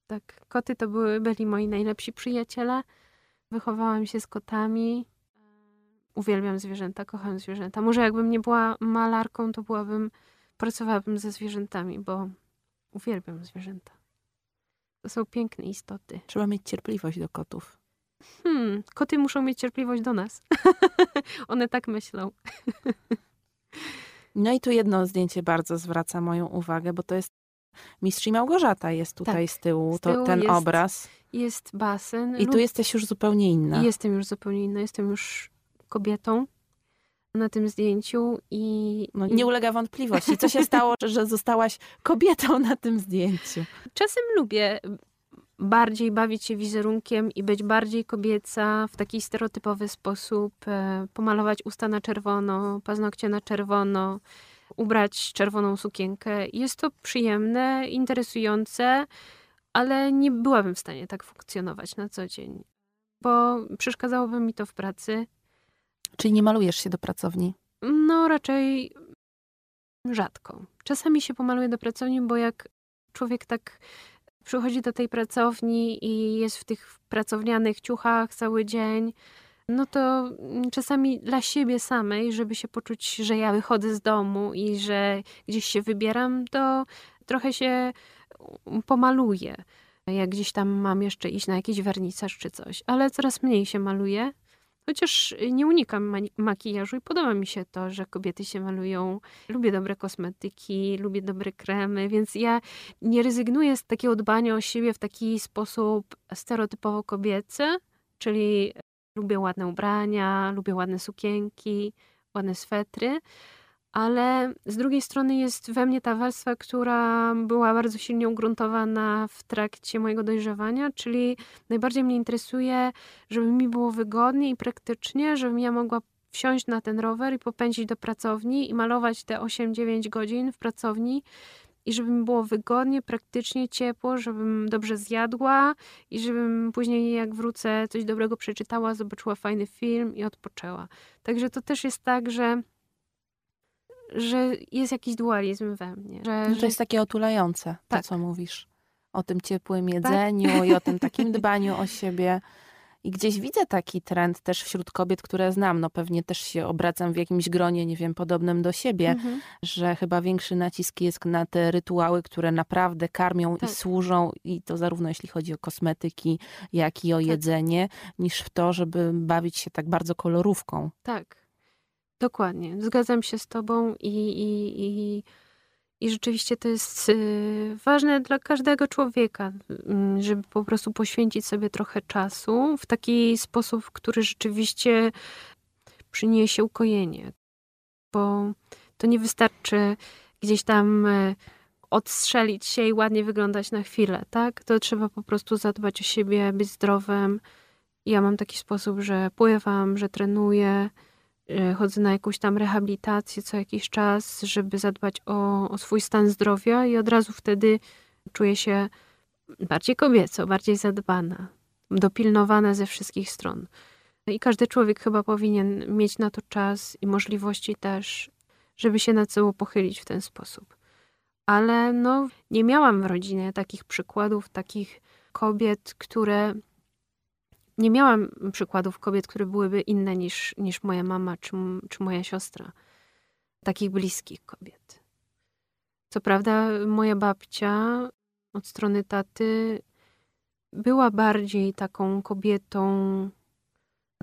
Tak, koty to były, byli moi najlepsi przyjaciele. Wychowałam się z kotami. Uwielbiam zwierzęta, kocham zwierzęta. Może jakbym nie była malarką, to byłabym, pracowałabym ze zwierzętami, bo uwielbiam zwierzęta. To są piękne istoty. Trzeba mieć cierpliwość do kotów. Hmm, koty muszą mieć cierpliwość do nas. One tak myślą. no i tu jedno zdjęcie bardzo zwraca moją uwagę, bo to jest Mistrz i Małgorzata jest tutaj tak. z tyłu, to, z tyłu ten jest, obraz. Jest basen. I tu jesteś już zupełnie inna. Jestem już zupełnie inna. Jestem już kobietą na tym zdjęciu i... No, nie ulega wątpliwości. Co się stało, że zostałaś kobietą na tym zdjęciu? Czasem lubię bardziej bawić się wizerunkiem i być bardziej kobieca w taki stereotypowy sposób, e, pomalować usta na czerwono, paznokcie na czerwono, ubrać czerwoną sukienkę. Jest to przyjemne, interesujące, ale nie byłabym w stanie tak funkcjonować na co dzień, bo przeszkadzałoby mi to w pracy. Czyli nie malujesz się do pracowni? No, raczej rzadko. Czasami się pomaluję do pracowni, bo jak człowiek tak przychodzi do tej pracowni i jest w tych pracownianych ciuchach cały dzień, no to czasami dla siebie samej, żeby się poczuć, że ja wychodzę z domu i że gdzieś się wybieram, to trochę się pomaluję. Jak gdzieś tam mam jeszcze iść na jakiś wernisaż czy coś, ale coraz mniej się maluję. Chociaż nie unikam makijażu i podoba mi się to, że kobiety się malują. Lubię dobre kosmetyki, lubię dobre kremy, więc ja nie rezygnuję z takiego dbania o siebie w taki sposób stereotypowo kobiecy, czyli lubię ładne ubrania, lubię ładne sukienki, ładne swetry, ale z drugiej strony jest we mnie ta warstwa, która była bardzo silnie ugruntowana w trakcie mojego dojrzewania, czyli najbardziej mnie interesuje, żeby mi było wygodnie i praktycznie, żebym ja mogła wsiąść na ten rower i popędzić do pracowni i malować te 8-9 godzin w pracowni i żeby mi było wygodnie, praktycznie, ciepło, żebym dobrze zjadła i żebym później jak wrócę coś dobrego przeczytała, zobaczyła fajny film i odpoczęła. Także to też jest tak, że że jest jakiś dualizm we mnie. Że, no to jest takie otulające, tak. to co mówisz. O tym ciepłym tak. jedzeniu tak? i o tym takim dbaniu o siebie. I gdzieś widzę taki trend też wśród kobiet, które znam. No pewnie też się obracam w jakimś gronie, nie wiem, podobnym do siebie, mhm. że chyba większy nacisk jest na te rytuały, które naprawdę karmią tak. i służą, i to zarówno jeśli chodzi o kosmetyki, jak i o tak. jedzenie, niż w to, żeby bawić się tak bardzo kolorówką. Tak. Dokładnie, zgadzam się z Tobą i, i, i, i rzeczywiście to jest y, ważne dla każdego człowieka, mm, żeby po prostu poświęcić sobie trochę czasu w taki sposób, który rzeczywiście przyniesie ukojenie. Bo to nie wystarczy gdzieś tam y, odstrzelić się i ładnie wyglądać na chwilę, tak? To trzeba po prostu zadbać o siebie, być zdrowym. Ja mam taki sposób, że pływam, że trenuję, E, chodzę na jakąś tam rehabilitację co jakiś czas, żeby zadbać o, o swój stan zdrowia i od razu wtedy czuję się bardziej kobieco, bardziej zadbana, dopilnowana ze wszystkich stron. I każdy człowiek chyba powinien mieć na to czas i możliwości też, żeby się nad sobą pochylić w ten sposób. Ale no, nie miałam w rodzinie takich przykładów, takich kobiet, które nie miałam przykładów kobiet, które byłyby inne niż, niż moja mama czy, czy moja siostra. Takich bliskich kobiet. Co prawda, moja babcia od strony taty była bardziej taką kobietą,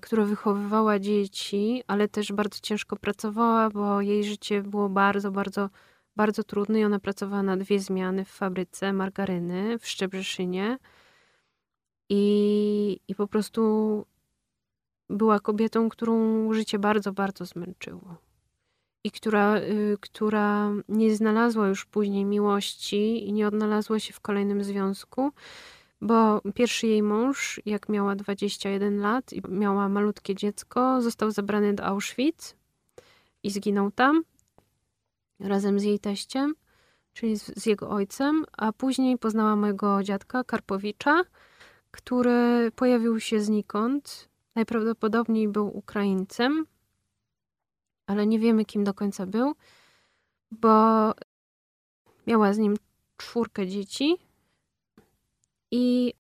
która wychowywała dzieci, ale też bardzo ciężko pracowała, bo jej życie było bardzo, bardzo, bardzo trudne i ona pracowała na dwie zmiany w fabryce margaryny w Szczebrzeszynie i, I po prostu była kobietą, którą życie bardzo, bardzo zmęczyło. I która, y, która nie znalazła już później miłości i nie odnalazła się w kolejnym związku, bo pierwszy jej mąż, jak miała 21 lat i miała malutkie dziecko, został zabrany do Auschwitz i zginął tam razem z jej teściem, czyli z, z jego ojcem, a później poznała mojego dziadka Karpowicza, który pojawił się znikąd. Najprawdopodobniej był Ukraińcem, ale nie wiemy, kim do końca był, bo miała z nim czwórkę dzieci i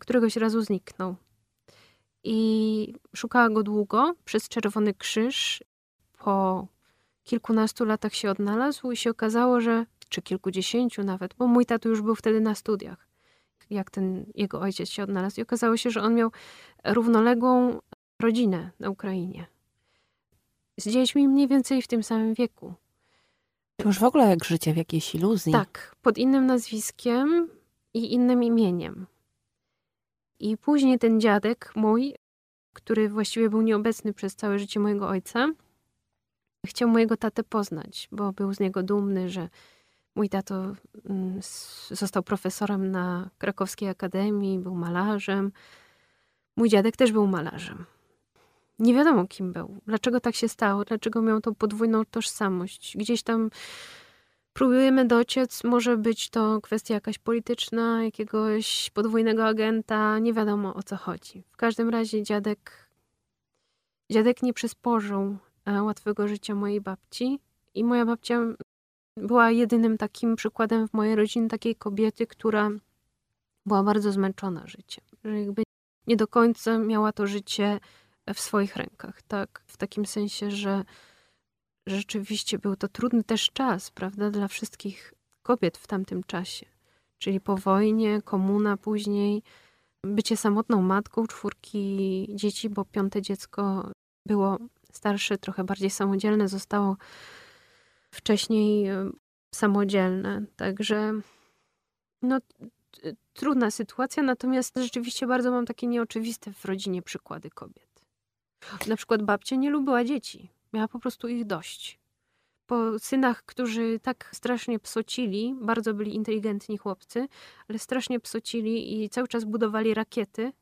któregoś razu zniknął. I szukała go długo przez Czerwony Krzyż. Po kilkunastu latach się odnalazł i się okazało, że, czy kilkudziesięciu nawet, bo mój tatu już był wtedy na studiach jak ten jego ojciec się odnalazł. I okazało się, że on miał równoległą rodzinę na Ukrainie. Z dziećmi mniej więcej w tym samym wieku. To już w ogóle jak życie w jakiejś iluzji. Tak, pod innym nazwiskiem i innym imieniem. I później ten dziadek mój, który właściwie był nieobecny przez całe życie mojego ojca, chciał mojego tatę poznać, bo był z niego dumny, że mój tato mm, został profesorem na krakowskiej akademii, był malarzem. Mój dziadek też był malarzem. Nie wiadomo, kim był. Dlaczego tak się stało? Dlaczego miał tą podwójną tożsamość? Gdzieś tam próbujemy dociec, może być to kwestia jakaś polityczna, jakiegoś podwójnego agenta, nie wiadomo o co chodzi. W każdym razie dziadek, dziadek nie przysporzył e, łatwego życia mojej babci i moja babcia była jedynym takim przykładem w mojej rodzinie takiej kobiety, która była bardzo zmęczona życiem. Że jakby nie do końca miała to życie w swoich rękach, tak? W takim sensie, że rzeczywiście był to trudny też czas, prawda, dla wszystkich kobiet w tamtym czasie. Czyli po wojnie, komuna później, bycie samotną matką czwórki dzieci, bo piąte dziecko było starsze, trochę bardziej samodzielne, zostało wcześniej e, samodzielne. Także no, trudna sytuacja, natomiast rzeczywiście bardzo mam takie nieoczywiste w rodzinie przykłady kobiet. Na przykład babcia nie lubiła dzieci. Miała po prostu ich dość. Po synach, którzy tak strasznie psocili, bardzo byli inteligentni chłopcy, ale strasznie psocili i cały czas budowali rakiety,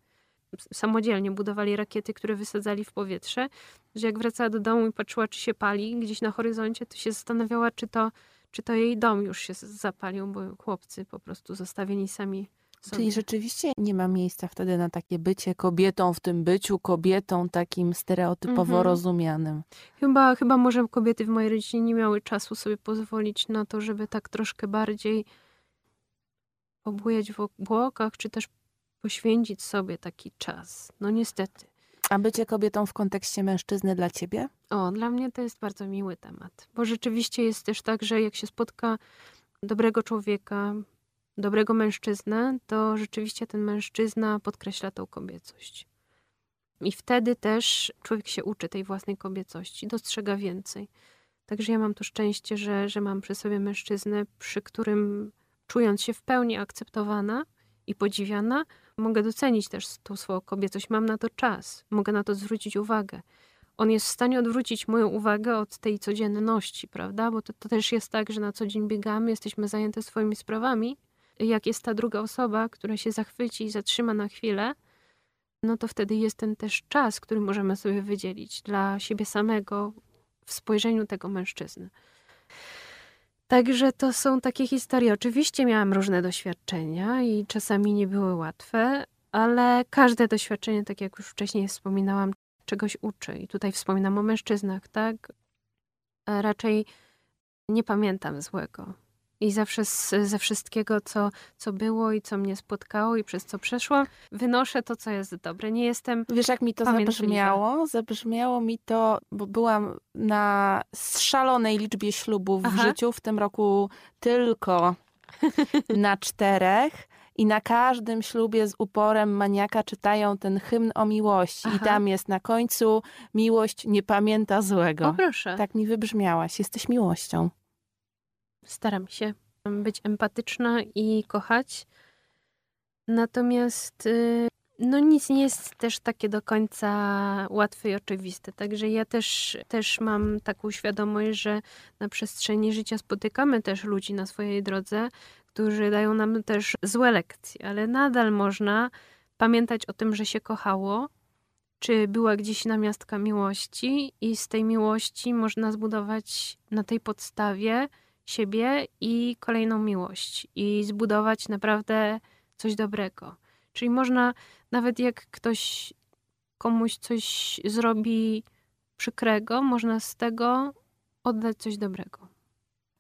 samodzielnie budowali rakiety, które wysadzali w powietrze, że jak wracała do domu i patrzyła, czy się pali gdzieś na horyzoncie, to się zastanawiała, czy to, czy to jej dom już się zapalił, bo chłopcy po prostu zostawieni sami sobie. Czyli rzeczywiście nie ma miejsca wtedy na takie bycie kobietą w tym byciu kobietą takim stereotypowo mhm. rozumianym. Chyba, chyba może kobiety w mojej rodzinie nie miały czasu sobie pozwolić na to, żeby tak troszkę bardziej pobujać w obłokach, czy też poświęcić sobie taki czas. No niestety. A bycie kobietą w kontekście mężczyzny dla ciebie? O, dla mnie to jest bardzo miły temat, bo rzeczywiście jest też tak, że jak się spotka dobrego człowieka, dobrego mężczyznę, to rzeczywiście ten mężczyzna podkreśla tą kobiecość. I wtedy też człowiek się uczy tej własnej kobiecości, dostrzega więcej. Także ja mam to szczęście, że, że mam przy sobie mężczyznę, przy którym czując się w pełni akceptowana i podziwiana, mogę docenić też tą swoją kobiecość. Mam na to czas, mogę na to zwrócić uwagę. On jest w stanie odwrócić moją uwagę od tej codzienności, prawda? Bo to, to też jest tak, że na co dzień biegamy, jesteśmy zajęte swoimi sprawami, jak jest ta druga osoba, która się zachwyci i zatrzyma na chwilę, no to wtedy jest ten też czas, który możemy sobie wydzielić dla siebie samego w spojrzeniu tego mężczyzny. Także to są takie historie. Oczywiście miałam różne doświadczenia i czasami nie były łatwe, ale każde doświadczenie, tak jak już wcześniej wspominałam, czegoś uczy. I tutaj wspominam o mężczyznach, tak? A raczej nie pamiętam złego. I zawsze z, ze wszystkiego, co, co było i co mnie spotkało i przez co przeszłam, wynoszę to, co jest dobre. Nie jestem. Wiesz, jak mi to zabrzmiało? Zabrzmiało mi to, bo byłam na szalonej liczbie ślubów Aha. w życiu, w tym roku tylko na czterech. I na każdym ślubie z uporem maniaka czytają ten hymn o miłości. Aha. I tam jest na końcu miłość nie pamięta złego. O proszę. Tak mi wybrzmiałaś. Jesteś miłością. Staram się być empatyczna i kochać. Natomiast y, no nic nie jest też takie do końca łatwe i oczywiste. Także ja też, też mam taką świadomość, że na przestrzeni życia spotykamy też ludzi na swojej drodze, którzy dają nam też złe lekcje, ale nadal można pamiętać o tym, że się kochało, czy była gdzieś namiastka miłości i z tej miłości można zbudować na tej podstawie siebie i kolejną miłość i zbudować naprawdę coś dobrego. Czyli można, nawet jak ktoś komuś coś zrobi przykrego, można z tego oddać coś dobrego.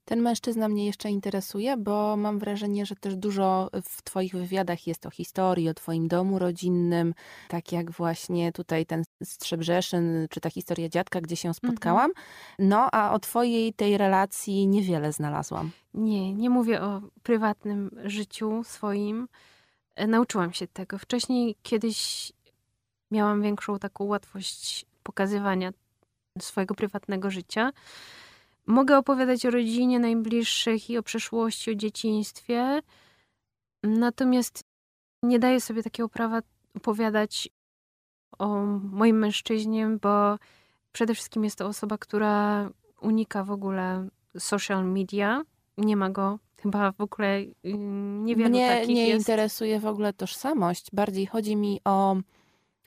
Ten mężczyzna mnie jeszcze interesuje, bo mam wrażenie, że też dużo w Twoich wywiadach jest o historii, o Twoim domu rodzinnym, tak jak właśnie tutaj ten Strzebrzeszyn, czy ta historia dziadka, gdzie się mhm. spotkałam. No, a o Twojej tej relacji niewiele znalazłam. Nie, nie mówię o prywatnym życiu swoim. E, nauczyłam się tego. Wcześniej kiedyś miałam większą taką łatwość pokazywania swojego prywatnego życia Mogę opowiadać o rodzinie najbliższych i o przeszłości, o dzieciństwie, natomiast nie daję sobie takiego prawa opowiadać o moim mężczyźnie, bo przede wszystkim jest to osoba, która unika w ogóle social media. Nie ma go chyba w ogóle y, niewielu Mnie takich nie jest. interesuje w ogóle tożsamość. Bardziej chodzi mi o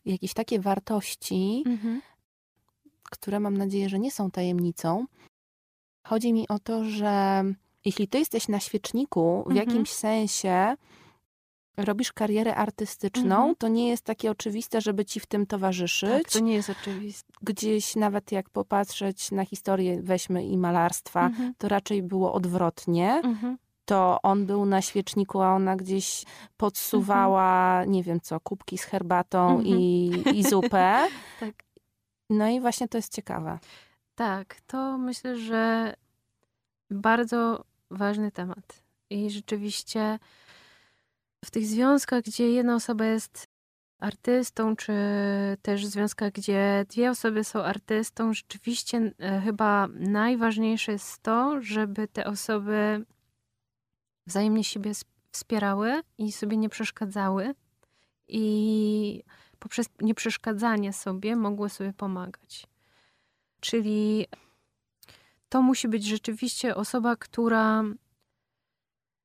jakieś takie wartości, mhm. które mam nadzieję, że nie są tajemnicą. Chodzi mi o to, że jeśli ty jesteś na świeczniku w mhm. jakimś sensie, robisz karierę artystyczną, mhm. to nie jest takie oczywiste, żeby ci w tym towarzyszyć. Tak, to nie jest oczywiste. Gdzieś nawet jak popatrzeć na historię, weźmy i malarstwa, mhm. to raczej było odwrotnie. Mhm. To on był na świeczniku, a ona gdzieś podsuwała, mhm. nie wiem co, kubki z herbatą mhm. i, i zupę. tak. No i właśnie to jest ciekawe. Tak, to myślę, że bardzo ważny temat. I rzeczywiście w tych związkach, gdzie jedna osoba jest artystą, czy też związkach, gdzie dwie osoby są artystą, rzeczywiście e, chyba najważniejsze jest to, żeby te osoby wzajemnie siebie wspierały i sobie nie przeszkadzały i poprzez nieprzeszkadzanie sobie mogły sobie pomagać. Czyli to musi być rzeczywiście osoba, która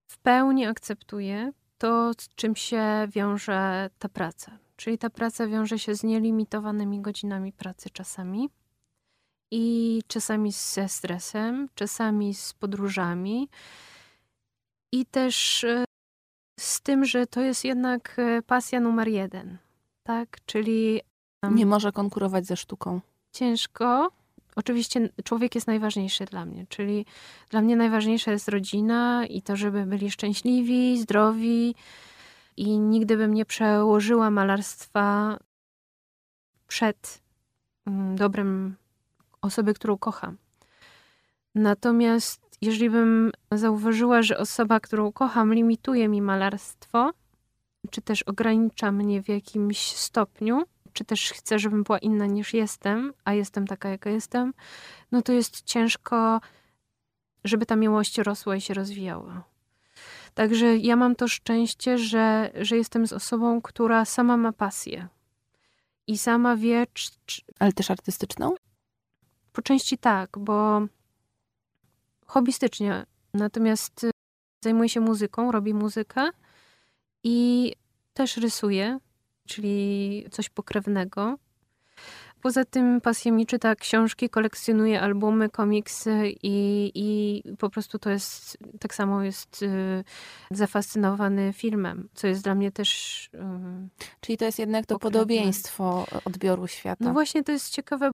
w pełni akceptuje to, z czym się wiąże ta praca. Czyli ta praca wiąże się z nielimitowanymi godzinami pracy czasami i czasami ze stresem, czasami z podróżami i też e, z tym, że to jest jednak e, pasja numer jeden, tak? Czyli nie może konkurować ze sztuką. Ciężko, Oczywiście człowiek jest najważniejszy dla mnie, czyli dla mnie najważniejsza jest rodzina i to, żeby byli szczęśliwi, zdrowi i nigdy bym nie przełożyła malarstwa przed mm, dobrem osoby, którą kocham. Natomiast jeżeli bym zauważyła, że osoba, którą kocham, limituje mi malarstwo, czy też ogranicza mnie w jakimś stopniu, czy też chcę, żebym była inna niż jestem, a jestem taka, jaka jestem, no to jest ciężko, żeby ta miłość rosła i się rozwijała. Także ja mam to szczęście, że, że jestem z osobą, która sama ma pasję. I sama wie. Czy, czy... Ale też artystyczną? Po części tak, bo hobbystycznie. Natomiast y, zajmuję się muzyką, robię muzykę i też rysuję czyli coś pokrewnego. Poza tym pasja mi czyta książki, kolekcjonuje albumy, komiksy i, i po prostu to jest, tak samo jest y, zafascynowany filmem, co jest dla mnie też... Y, Czyli to jest jednak to pokrewne. podobieństwo odbioru świata. No właśnie to jest ciekawe,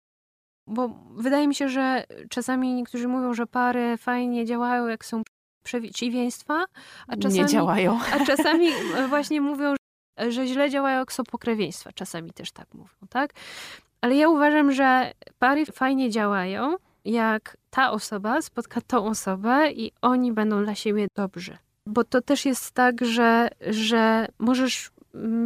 bo wydaje mi się, że czasami niektórzy mówią, że pary fajnie działają, jak są przeciwieństwa, a czasami, nie działają. A czasami właśnie mówią, że źle działają ksopokrewieństwa. Czasami też tak mówią, tak? Ale ja uważam, że pary fajnie działają, jak ta osoba spotka tą osobę i oni będą dla siebie dobrzy. Bo to też jest tak, że, że możesz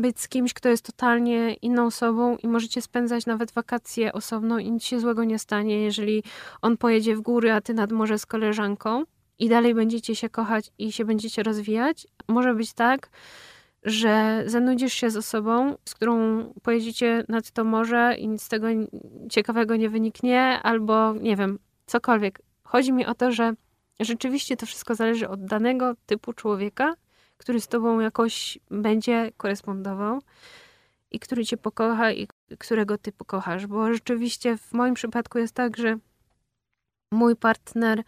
być z kimś, kto jest totalnie inną osobą i możecie spędzać nawet wakacje osobno i nic się złego nie stanie, jeżeli on pojedzie w góry, a ty nad morze z koleżanką i dalej będziecie się kochać i się będziecie rozwijać. Może być tak, że zanudzisz się z osobą, z którą pojedziecie nad to morze i nic z tego ciekawego nie wyniknie, albo nie wiem, cokolwiek. Chodzi mi o to, że rzeczywiście to wszystko zależy od danego typu człowieka, który z tobą jakoś będzie korespondował i który cię pokocha i którego ty pokochasz. Bo rzeczywiście w moim przypadku jest tak, że mój partner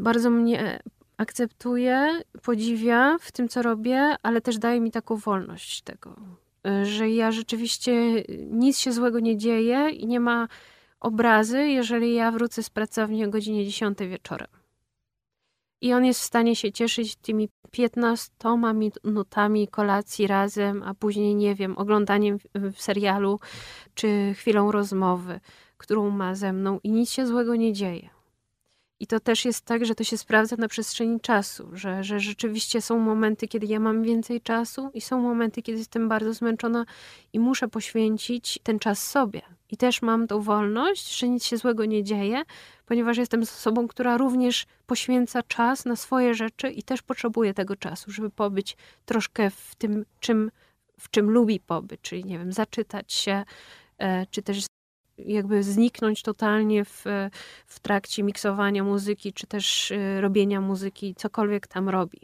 bardzo mnie akceptuje, podziwia w tym, co robię, ale też daje mi taką wolność tego, że ja rzeczywiście nic się złego nie dzieje i nie ma obrazy, jeżeli ja wrócę z pracowni o godzinie 10 wieczorem. I on jest w stanie się cieszyć tymi 15 minutami kolacji razem, a później, nie wiem, oglądaniem w serialu czy chwilą rozmowy, którą ma ze mną, i nic się złego nie dzieje. I to też jest tak, że to się sprawdza na przestrzeni czasu, że, że rzeczywiście są momenty, kiedy ja mam więcej czasu, i są momenty, kiedy jestem bardzo zmęczona i muszę poświęcić ten czas sobie. I też mam tą wolność, że nic się złego nie dzieje, ponieważ jestem osobą, która również poświęca czas na swoje rzeczy i też potrzebuje tego czasu, żeby pobyć troszkę w tym, czym, w czym lubi pobyć, czyli nie wiem, zaczytać się, e, czy też jakby zniknąć totalnie w, w trakcie miksowania muzyki, czy też y, robienia muzyki, cokolwiek tam robi.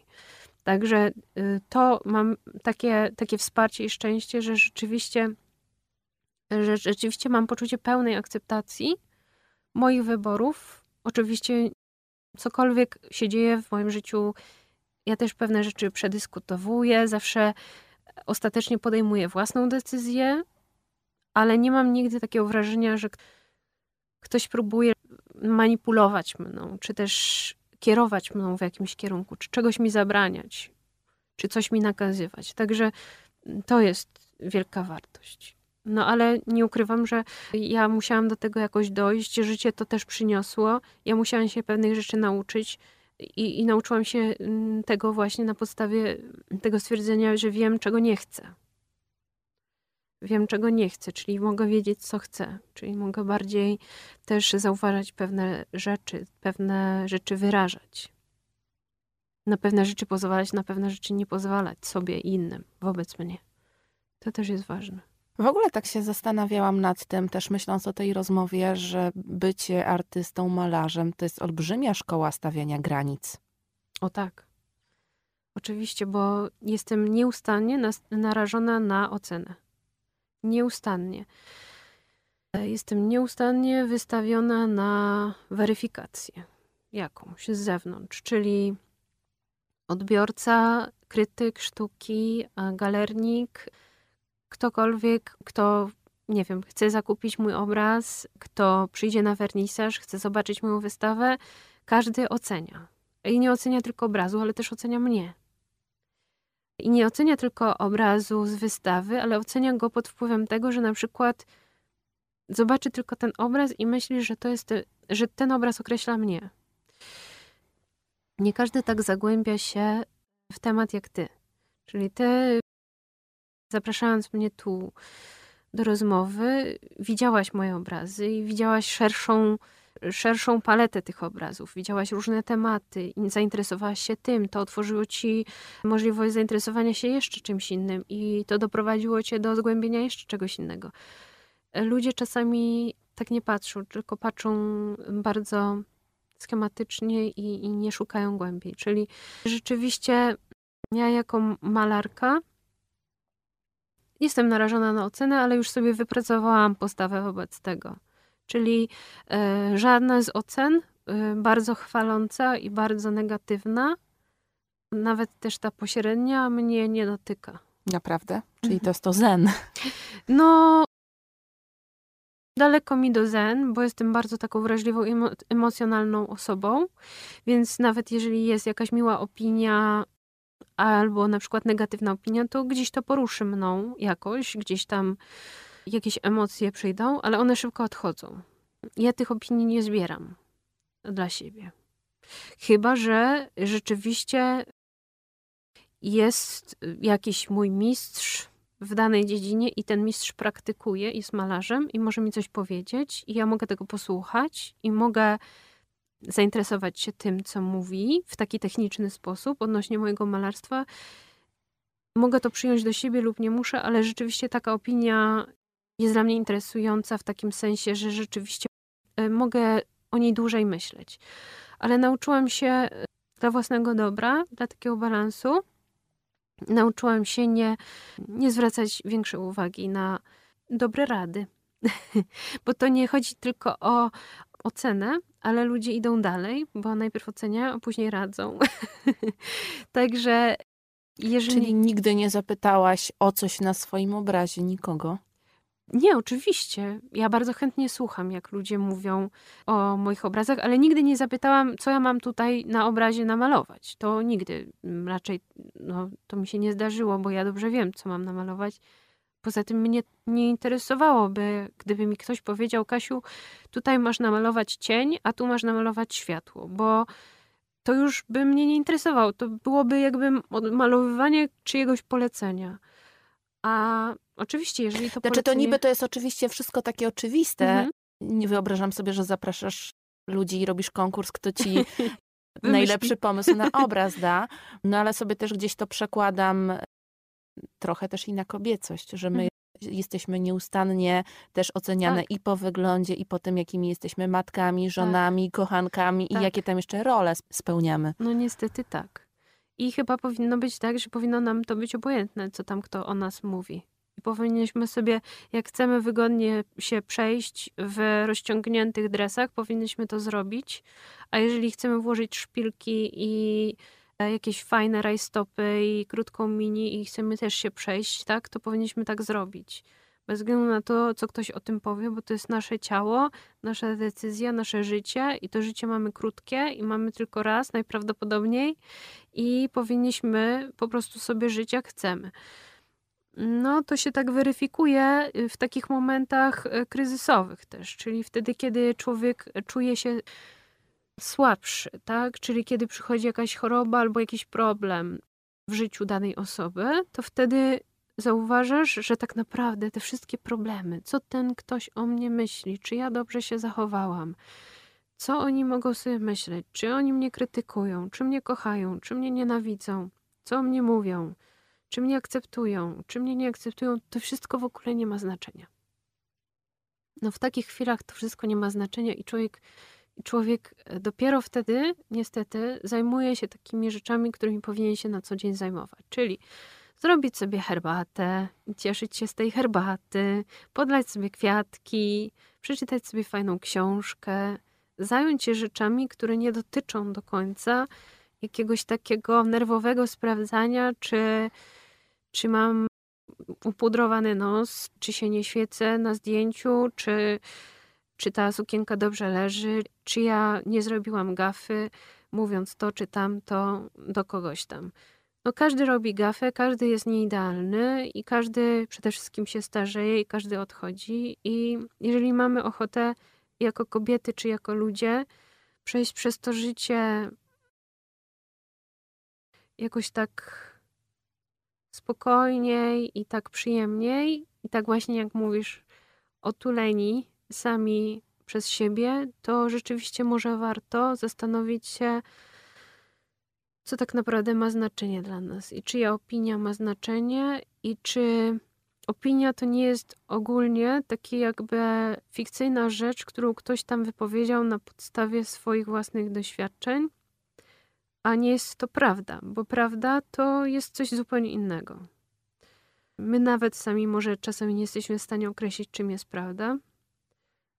Także y, to mam takie, takie wsparcie i szczęście, że rzeczywiście, że rzeczywiście mam poczucie pełnej akceptacji moich wyborów. Oczywiście cokolwiek się dzieje w moim życiu, ja też pewne rzeczy przedyskutowuję, zawsze ostatecznie podejmuję własną decyzję, ale nie mam nigdy takiego wrażenia, że ktoś próbuje manipulować mną, czy też kierować mną w jakimś kierunku, czy czegoś mi zabraniać, czy coś mi nakazywać. Także to jest wielka wartość. No ale nie ukrywam, że ja musiałam do tego jakoś dojść. Życie to też przyniosło. Ja musiałam się pewnych rzeczy nauczyć i, i nauczyłam się mm, tego właśnie na podstawie tego stwierdzenia, że wiem, czego nie chcę wiem, czego nie chcę, czyli mogę wiedzieć, co chcę, czyli mogę bardziej też zauważać pewne rzeczy, pewne rzeczy wyrażać. Na pewne rzeczy pozwalać, na pewne rzeczy nie pozwalać sobie i innym wobec mnie. To też jest ważne. W ogóle tak się zastanawiałam nad tym, też myśląc o tej rozmowie, że bycie artystą, malarzem to jest olbrzymia szkoła stawiania granic. O tak. Oczywiście, bo jestem nieustannie narażona na ocenę nieustannie. Jestem nieustannie wystawiona na weryfikację jakąś z zewnątrz, czyli odbiorca, krytyk sztuki, galernik, ktokolwiek, kto, nie wiem, chce zakupić mój obraz, kto przyjdzie na wernisaż, chce zobaczyć moją wystawę, każdy ocenia. I nie ocenia tylko obrazu, ale też ocenia mnie. I nie ocenia tylko obrazu z wystawy, ale ocenia go pod wpływem tego, że na przykład zobaczy tylko ten obraz i myśli, że to jest, że ten obraz określa mnie. Nie każdy tak zagłębia się w temat jak ty. Czyli ty, zapraszając mnie tu do rozmowy, widziałaś moje obrazy i widziałaś szerszą szerszą paletę tych obrazów, widziałaś różne tematy zainteresowałaś się tym, to otworzyło ci możliwość zainteresowania się jeszcze czymś innym i to doprowadziło cię do zgłębienia jeszcze czegoś innego. Ludzie czasami tak nie patrzą, tylko patrzą bardzo schematycznie i, i nie szukają głębiej. Czyli rzeczywiście ja jako malarka jestem narażona na ocenę, ale już sobie wypracowałam postawę wobec tego czyli e, żadna z ocen e, bardzo chwaląca i bardzo negatywna, nawet też ta pośrednia mnie nie dotyka. Naprawdę? Czyli mhm. to jest to zen. No, daleko mi do zen, bo jestem bardzo taką wrażliwą, emocjonalną osobą, więc nawet jeżeli jest jakaś miła opinia albo na przykład negatywna opinia, to gdzieś to poruszy mną jakoś, gdzieś tam jakieś emocje przyjdą, ale one szybko odchodzą. Ja tych opinii nie zbieram dla siebie. Chyba, że rzeczywiście jest jakiś mój mistrz w danej dziedzinie i ten mistrz praktykuje, jest malarzem i może mi coś powiedzieć, i ja mogę tego posłuchać i mogę zainteresować się tym, co mówi w taki techniczny sposób odnośnie mojego malarstwa. Mogę to przyjąć do siebie lub nie muszę, ale rzeczywiście taka opinia jest dla mnie interesująca w takim sensie, że rzeczywiście e, mogę o niej dłużej myśleć. Ale nauczyłam się e, dla własnego dobra, dla takiego balansu, nauczyłam się nie, nie zwracać większej uwagi na dobre rady. bo to nie chodzi tylko o ocenę, ale ludzie idą dalej, bo najpierw oceniają, a później radzą. Także jeżeli... Czyli nigdy nie zapytałaś o coś na swoim obrazie nikogo? Nie, oczywiście. Ja bardzo chętnie słucham, jak ludzie mówią o moich obrazach, ale nigdy nie zapytałam, co ja mam tutaj na obrazie namalować. To nigdy. Raczej no, to mi się nie zdarzyło, bo ja dobrze wiem, co mam namalować. Poza tym mnie nie interesowałoby, gdyby mi ktoś powiedział, Kasiu, tutaj masz namalować cień, a tu masz namalować światło, bo to już by mnie nie interesowało. To byłoby jakby malowywanie czyjegoś polecenia. A oczywiście, jeżeli to Znaczy polecenie... to niby to jest oczywiście wszystko takie oczywiste. Mhm. Nie wyobrażam sobie, że zapraszasz ludzi i robisz konkurs, kto ci najlepszy pomysł na obraz da. No ale sobie też gdzieś to przekładam trochę też i na kobiecość, że my mhm. jesteśmy nieustannie też oceniane tak. i po wyglądzie, i po tym, jakimi jesteśmy matkami, tak. żonami, tak. kochankami tak. i jakie tam jeszcze role spełniamy. No niestety tak. I chyba powinno być tak, że powinno nam to być obojętne, co tam kto o nas mówi. I powinniśmy sobie, jak chcemy wygodnie się przejść w rozciągniętych dresach, powinniśmy to zrobić. A jeżeli chcemy włożyć szpilki i e, jakieś fajne rajstopy i krótką mini i chcemy też się przejść, tak, to powinniśmy tak zrobić. Bez względu na to, co ktoś o tym powie, bo to jest nasze ciało, nasza decyzja, nasze życie i to życie mamy krótkie i mamy tylko raz najprawdopodobniej i powinniśmy po prostu sobie żyć jak chcemy. No, to się tak weryfikuje y, w takich momentach y, kryzysowych też, czyli wtedy, kiedy człowiek czuje się słabszy, tak? Czyli kiedy przychodzi jakaś choroba albo jakiś problem w życiu danej osoby, to wtedy zauważasz, że tak naprawdę te wszystkie problemy, co ten ktoś o mnie myśli, czy ja dobrze się zachowałam, co oni mogą sobie myśleć, czy oni mnie krytykują, czy mnie kochają, czy mnie nienawidzą, co o mnie mówią, czy mnie akceptują, czy mnie nie akceptują, to wszystko w ogóle nie ma znaczenia. No w takich chwilach to wszystko nie ma znaczenia i człowiek, człowiek e, dopiero wtedy, niestety, zajmuje się takimi rzeczami, którymi powinien się na co dzień zajmować. Czyli zrobić sobie herbatę, cieszyć się z tej herbaty, podlać sobie kwiatki, przeczytać sobie fajną książkę, zająć się rzeczami, które nie dotyczą do końca jakiegoś takiego nerwowego sprawdzania, czy czy mam upudrowany nos, czy się nie świecę na zdjęciu, czy, czy ta sukienka dobrze leży, czy ja nie zrobiłam gafy, mówiąc to czy tamto do kogoś tam. No każdy robi gafę, każdy jest nieidealny i każdy przede wszystkim się starzeje i każdy odchodzi. I jeżeli mamy ochotę jako kobiety czy jako ludzie przejść przez to życie jakoś tak spokojniej i tak przyjemniej. I tak właśnie jak mówisz, otuleni sami przez siebie, to rzeczywiście może warto zastanowić się, co tak naprawdę ma znaczenie dla nas i czyja opinia ma znaczenie i czy opinia to nie jest ogólnie taka jakby fikcyjna rzecz, którą ktoś tam wypowiedział na podstawie swoich własnych doświadczeń, a nie jest to prawda, bo prawda to jest coś zupełnie innego. My nawet sami może czasami nie jesteśmy w stanie określić, czym jest prawda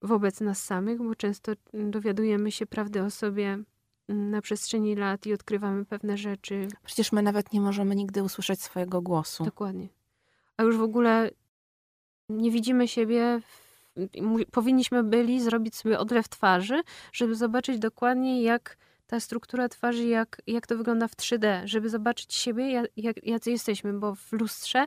wobec nas samych, bo często dowiadujemy się prawdy o sobie na przestrzeni lat i odkrywamy pewne rzeczy. Przecież my nawet nie możemy nigdy usłyszeć swojego głosu. Dokładnie. A już w ogóle nie widzimy siebie. Powinniśmy byli zrobić sobie odlew twarzy, żeby zobaczyć dokładnie, jak ta struktura twarzy, jak, jak to wygląda w 3D, żeby zobaczyć siebie, jak, jak, jacy jesteśmy, bo w lustrze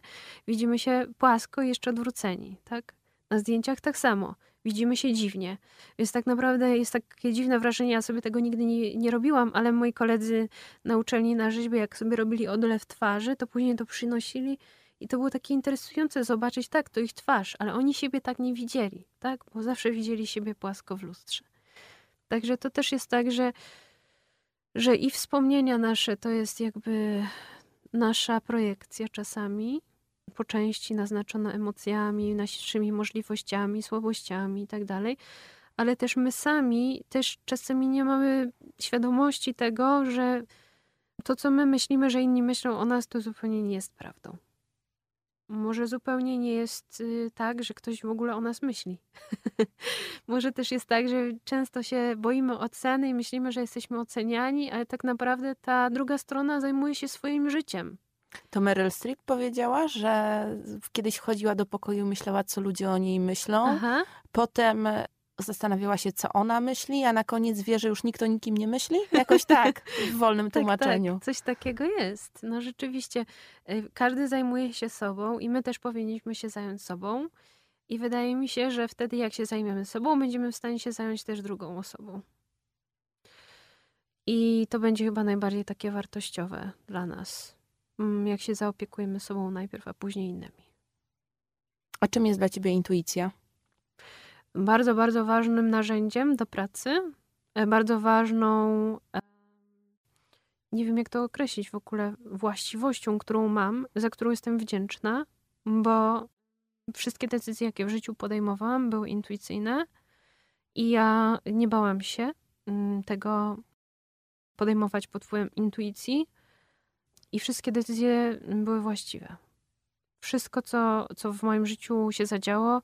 widzimy się płasko i jeszcze odwróceni, tak? Na zdjęciach tak samo. Widzimy się dziwnie. Więc tak naprawdę jest takie dziwne wrażenie, ja sobie tego nigdy nie, nie robiłam, ale moi koledzy na uczelni na rzeźbie, jak sobie robili odlew twarzy, to później to przynosili i to było takie interesujące zobaczyć, tak, to ich twarz, ale oni siebie tak nie widzieli, tak? Bo zawsze widzieli siebie płasko w lustrze. Także to też jest tak, że że i wspomnienia nasze to jest jakby nasza projekcja czasami, po części naznaczona emocjami, naszymi możliwościami, słabościami i tak ale też my sami też czasami nie mamy świadomości tego, że to, co my myślimy, że inni myślą o nas, to zupełnie nie jest prawdą. Może zupełnie nie jest y, tak, że ktoś w ogóle o nas myśli. Może też jest tak, że często się boimy oceny i myślimy, że jesteśmy oceniani, ale tak naprawdę ta druga strona zajmuje się swoim życiem. To Meryl Streep powiedziała, że kiedyś wchodziła do pokoju, myślała, co ludzie o niej myślą. Aha. Potem zastanawiała się, co ona myśli, a na koniec wie, że już nikt o nikim nie myśli? Jakoś tak, w wolnym tak, tłumaczeniu. Tak, coś takiego jest. No rzeczywiście, y, każdy zajmuje się sobą i my też powinniśmy się zająć sobą. I wydaje mi się, że wtedy, jak się zajmiemy sobą, będziemy w stanie się zająć też drugą osobą. I to będzie chyba najbardziej takie wartościowe dla nas. Mm, jak się zaopiekujemy sobą najpierw, a później innymi. A czym jest dla ciebie intuicja? Bardzo, bardzo ważnym narzędziem do pracy. E, bardzo ważną, e, nie wiem jak to określić w ogóle, właściwością, którą mam, za którą jestem wdzięczna, bo wszystkie decyzje, jakie w życiu podejmowałam, były intuicyjne i ja nie bałam się mm, tego podejmować pod wpływem intuicji i wszystkie decyzje były właściwe. Wszystko, co, co w moim życiu się zadziało,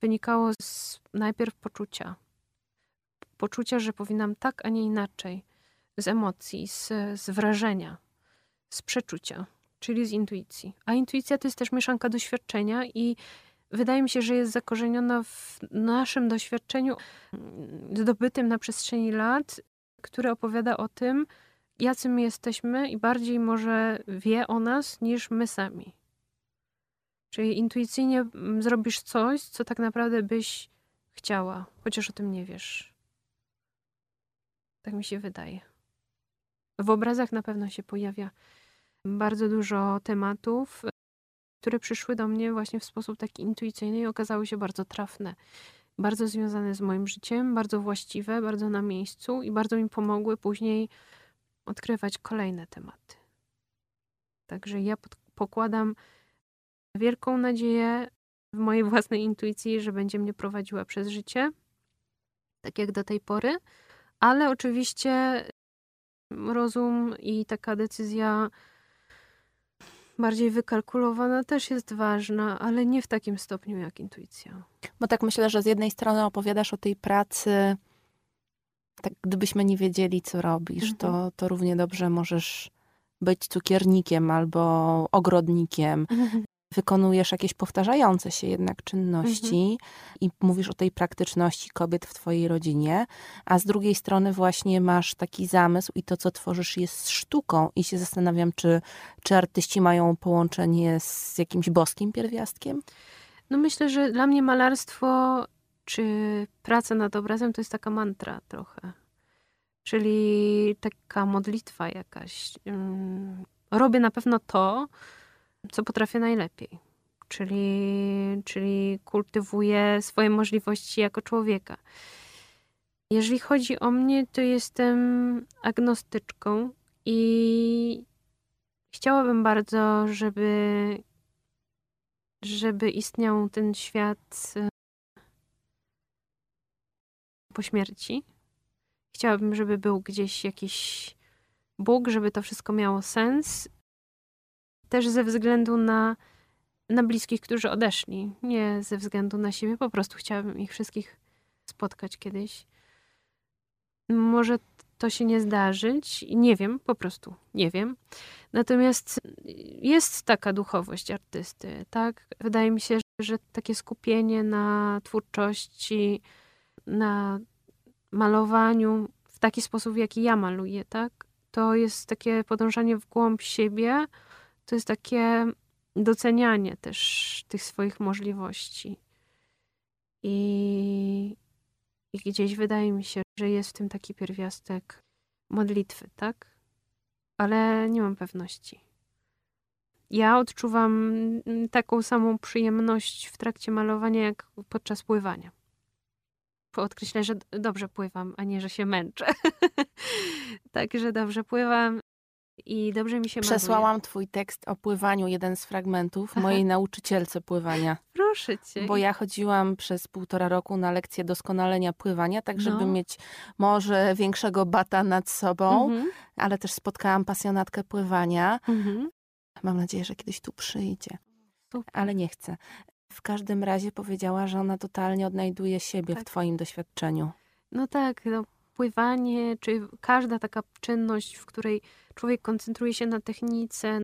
wynikało z najpierw poczucia. Poczucia, że powinnam tak, a nie inaczej. Z emocji, z, z wrażenia, z przeczucia, czyli z intuicji. A intuicja to jest też mieszanka doświadczenia i wydaje mi się, że jest zakorzeniona w naszym doświadczeniu zdobytym na przestrzeni lat, które opowiada o tym, jacy my jesteśmy i bardziej może wie o nas niż my sami. Czyli intuicyjnie mm, zrobisz coś, co tak naprawdę byś chciała, chociaż o tym nie wiesz. Tak mi się wydaje. W obrazach na pewno się pojawia bardzo dużo tematów, które przyszły do mnie właśnie w sposób taki intuicyjny i okazały się bardzo trafne. Bardzo związane z moim życiem, bardzo właściwe, bardzo na miejscu i bardzo mi pomogły później odkrywać kolejne tematy. Także ja pod, pokładam wielką nadzieję w mojej własnej intuicji, że będzie mnie prowadziła przez życie, tak jak do tej pory, ale oczywiście rozum i taka decyzja bardziej wykalkulowana też jest ważna, ale nie w takim stopniu jak intuicja. Bo tak myślę, że z jednej strony opowiadasz o tej pracy, tak gdybyśmy nie wiedzieli, co robisz, mhm. to, to równie dobrze możesz być cukiernikiem albo ogrodnikiem. Mhm wykonujesz jakieś powtarzające się jednak czynności mhm. i mówisz o tej praktyczności kobiet w twojej rodzinie, a z drugiej strony właśnie masz taki zamysł i to, co tworzysz jest sztuką i się zastanawiam, czy, czy artyści mają połączenie z jakimś boskim pierwiastkiem? No myślę, że dla mnie malarstwo czy praca nad obrazem to jest taka mantra trochę. Czyli taka modlitwa jakaś. Mm, robię na pewno to, co potrafię najlepiej. Czyli, czyli kultywuję swoje możliwości jako człowieka. Jeżeli chodzi o mnie, to jestem agnostyczką i chciałabym bardzo, żeby, żeby istniał ten świat po śmierci. Chciałabym, żeby był gdzieś jakiś Bóg, żeby to wszystko miało sens też ze względu na, na bliskich, którzy odeszli. Nie ze względu na siebie, po prostu chciałabym ich wszystkich spotkać kiedyś. Może to się nie zdarzyć, nie wiem, po prostu nie wiem. Natomiast jest taka duchowość artysty, tak? Wydaje mi się, że takie skupienie na twórczości, na malowaniu w taki sposób, w jaki ja maluję, tak? To jest takie podążanie w głąb siebie, to jest takie docenianie też tych swoich możliwości. I, I gdzieś wydaje mi się, że jest w tym taki pierwiastek modlitwy, tak? Ale nie mam pewności. Ja odczuwam taką samą przyjemność w trakcie malowania, jak podczas pływania. Podkreślę, że dobrze pływam, a nie, że się męczę. Także dobrze pływam i dobrze mi się Przesłałam maluje. twój tekst o pływaniu, jeden z fragmentów, Aha. mojej nauczycielce pływania. Proszę cię. Bo ja chodziłam przez półtora roku na lekcję doskonalenia pływania, tak żeby no. mieć może większego bata nad sobą, mhm. ale też spotkałam pasjonatkę pływania. Mhm. Mam nadzieję, że kiedyś tu przyjdzie. Super. Ale nie chcę. W każdym razie powiedziała, że ona totalnie odnajduje siebie tak. w twoim doświadczeniu. No tak, no, pływanie, czy każda taka czynność, w której człowiek koncentruje się na technice,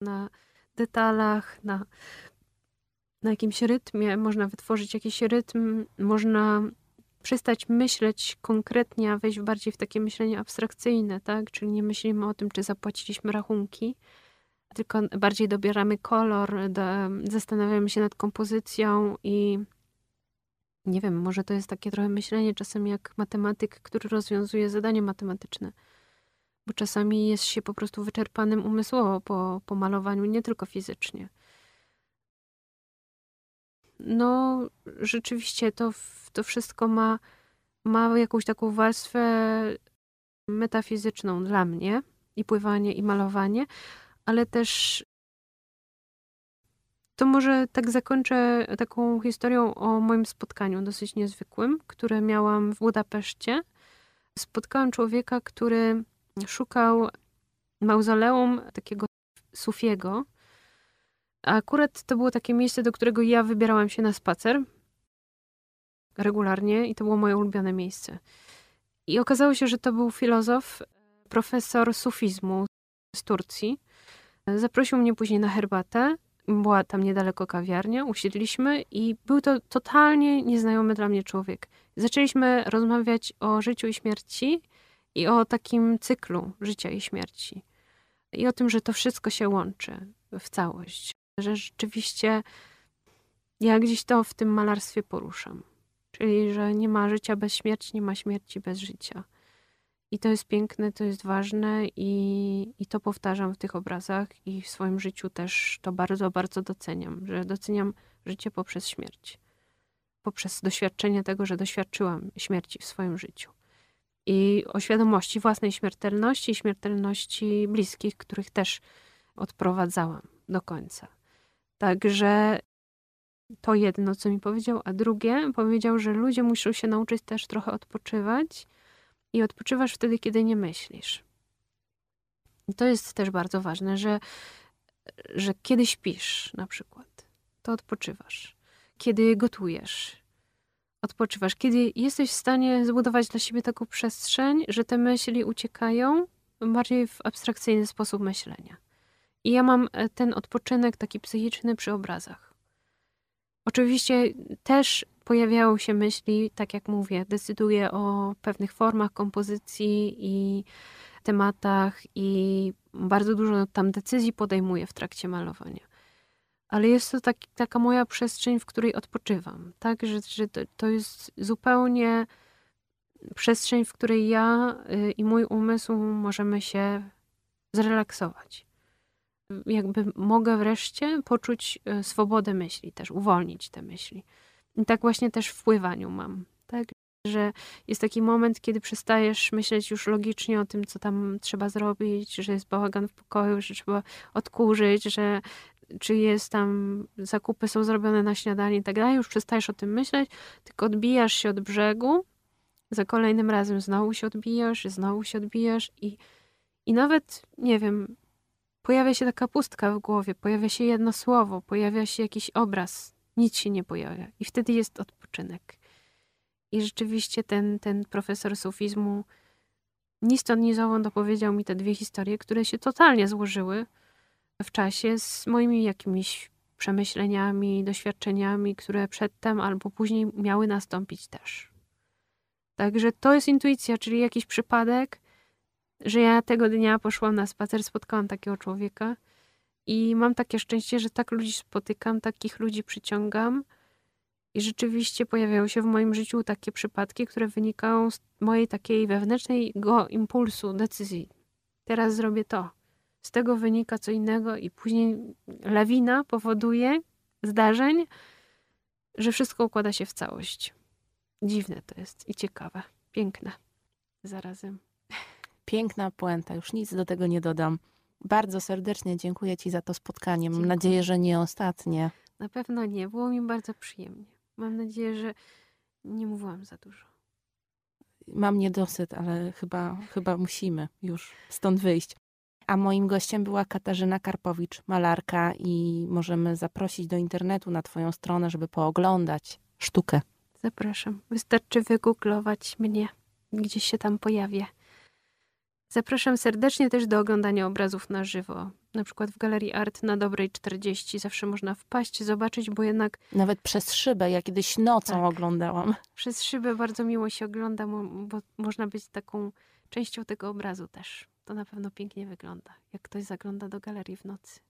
na detalach, na, na jakimś rytmie, można wytworzyć jakiś rytm, można przestać myśleć konkretnie, a wejść bardziej w takie myślenie abstrakcyjne, tak? Czyli nie myślimy o tym, czy zapłaciliśmy rachunki, tylko bardziej dobieramy kolor, do, zastanawiamy się nad kompozycją i nie wiem, może to jest takie trochę myślenie czasem jak matematyk, który rozwiązuje zadanie matematyczne. Bo czasami jest się po prostu wyczerpanym umysłowo po, po malowaniu, nie tylko fizycznie. No, rzeczywiście to, to wszystko ma, ma jakąś taką warstwę metafizyczną dla mnie i pływanie, i malowanie, ale też to może tak zakończę taką historią o moim spotkaniu dosyć niezwykłym, które miałam w Budapeszcie. Spotkałam człowieka, który szukał mauzoleum takiego Sufiego. A akurat to było takie miejsce, do którego ja wybierałam się na spacer regularnie i to było moje ulubione miejsce. I okazało się, że to był filozof, profesor sufizmu z Turcji. Zaprosił mnie później na herbatę była tam niedaleko kawiarnia, usiedliśmy i był to totalnie nieznajomy dla mnie człowiek. Zaczęliśmy rozmawiać o życiu i śmierci i o takim cyklu życia i śmierci. I o tym, że to wszystko się łączy w całość. Że rzeczywiście ja gdzieś to w tym malarstwie poruszam. Czyli, że nie ma życia bez śmierci, nie ma śmierci bez życia. I to jest piękne, to jest ważne i, i to powtarzam w tych obrazach i w swoim życiu też to bardzo, bardzo doceniam, że doceniam życie poprzez śmierć. Poprzez doświadczenie tego, że doświadczyłam śmierci w swoim życiu. I o świadomości własnej śmiertelności i śmiertelności bliskich, których też odprowadzałam do końca. Także to jedno, co mi powiedział, a drugie powiedział, że ludzie muszą się nauczyć też trochę odpoczywać i odpoczywasz wtedy, kiedy nie myślisz. I to jest też bardzo ważne, że, że kiedy śpisz na przykład, to odpoczywasz. Kiedy gotujesz, odpoczywasz. Kiedy jesteś w stanie zbudować dla siebie taką przestrzeń, że te myśli uciekają bardziej w abstrakcyjny sposób myślenia. I ja mam e, ten odpoczynek taki psychiczny przy obrazach. Oczywiście też pojawiają się myśli, tak jak mówię, decyduję o pewnych formach kompozycji i tematach i bardzo dużo tam decyzji podejmuję w trakcie malowania. Ale jest to tak, taka moja przestrzeń, w której odpoczywam, tak? Że, że to, to jest zupełnie przestrzeń, w której ja y, i mój umysł możemy się zrelaksować. Jakby mogę wreszcie poczuć y, swobodę myśli, też uwolnić te myśli. I tak właśnie też w pływaniu mam, tak? Że jest taki moment, kiedy przestajesz myśleć już logicznie o tym, co tam trzeba zrobić, że jest bałagan w pokoju, że trzeba odkurzyć, że czy jest tam, zakupy są zrobione na śniadanie i tak dalej, już przestajesz o tym myśleć, tylko odbijasz się od brzegu, za kolejnym razem znowu się odbijasz, znowu się odbijasz i, i nawet, nie wiem, pojawia się taka pustka w głowie, pojawia się jedno słowo, pojawia się jakiś obraz, nic się nie pojawia. I wtedy jest odpoczynek. I rzeczywiście ten, ten profesor sufizmu ni stąd, ni zowąd dopowiedział mi te dwie historie, które się totalnie złożyły w czasie z moimi jakimiś przemyśleniami, doświadczeniami, które przedtem albo później miały nastąpić też. Także to jest intuicja, czyli jakiś przypadek, że ja tego dnia poszłam na spacer, spotkałam takiego człowieka i mam takie szczęście, że tak ludzi spotykam, takich ludzi przyciągam. I rzeczywiście pojawiają się w moim życiu takie przypadki, które wynikają z mojej takiej wewnętrznego impulsu, decyzji. Teraz zrobię to. Z tego wynika co innego, i później lawina powoduje zdarzeń, że wszystko układa się w całość. Dziwne to jest i ciekawe, piękne zarazem. Piękna puenta, już nic do tego nie dodam. Bardzo serdecznie dziękuję Ci za to spotkanie. Mam dziękuję. nadzieję, że nie ostatnie. Na pewno nie. Było mi bardzo przyjemnie. Mam nadzieję, że nie mówiłam za dużo. Mam niedosyt, ale chyba, chyba musimy już stąd wyjść. A moim gościem była Katarzyna Karpowicz, malarka, i możemy zaprosić do internetu na Twoją stronę, żeby pooglądać sztukę. Zapraszam. Wystarczy wygooglować mnie, gdzieś się tam pojawię. Zapraszam serdecznie też do oglądania obrazów na żywo na przykład w Galerii Art na Dobrej 40 zawsze można wpaść, zobaczyć, bo jednak... Nawet przez szybę, ja kiedyś nocą tak, oglądałam. Przez szybę bardzo miło się ogląda, bo można być taką częścią tego obrazu też. To na pewno pięknie wygląda, jak ktoś zagląda do galerii w nocy.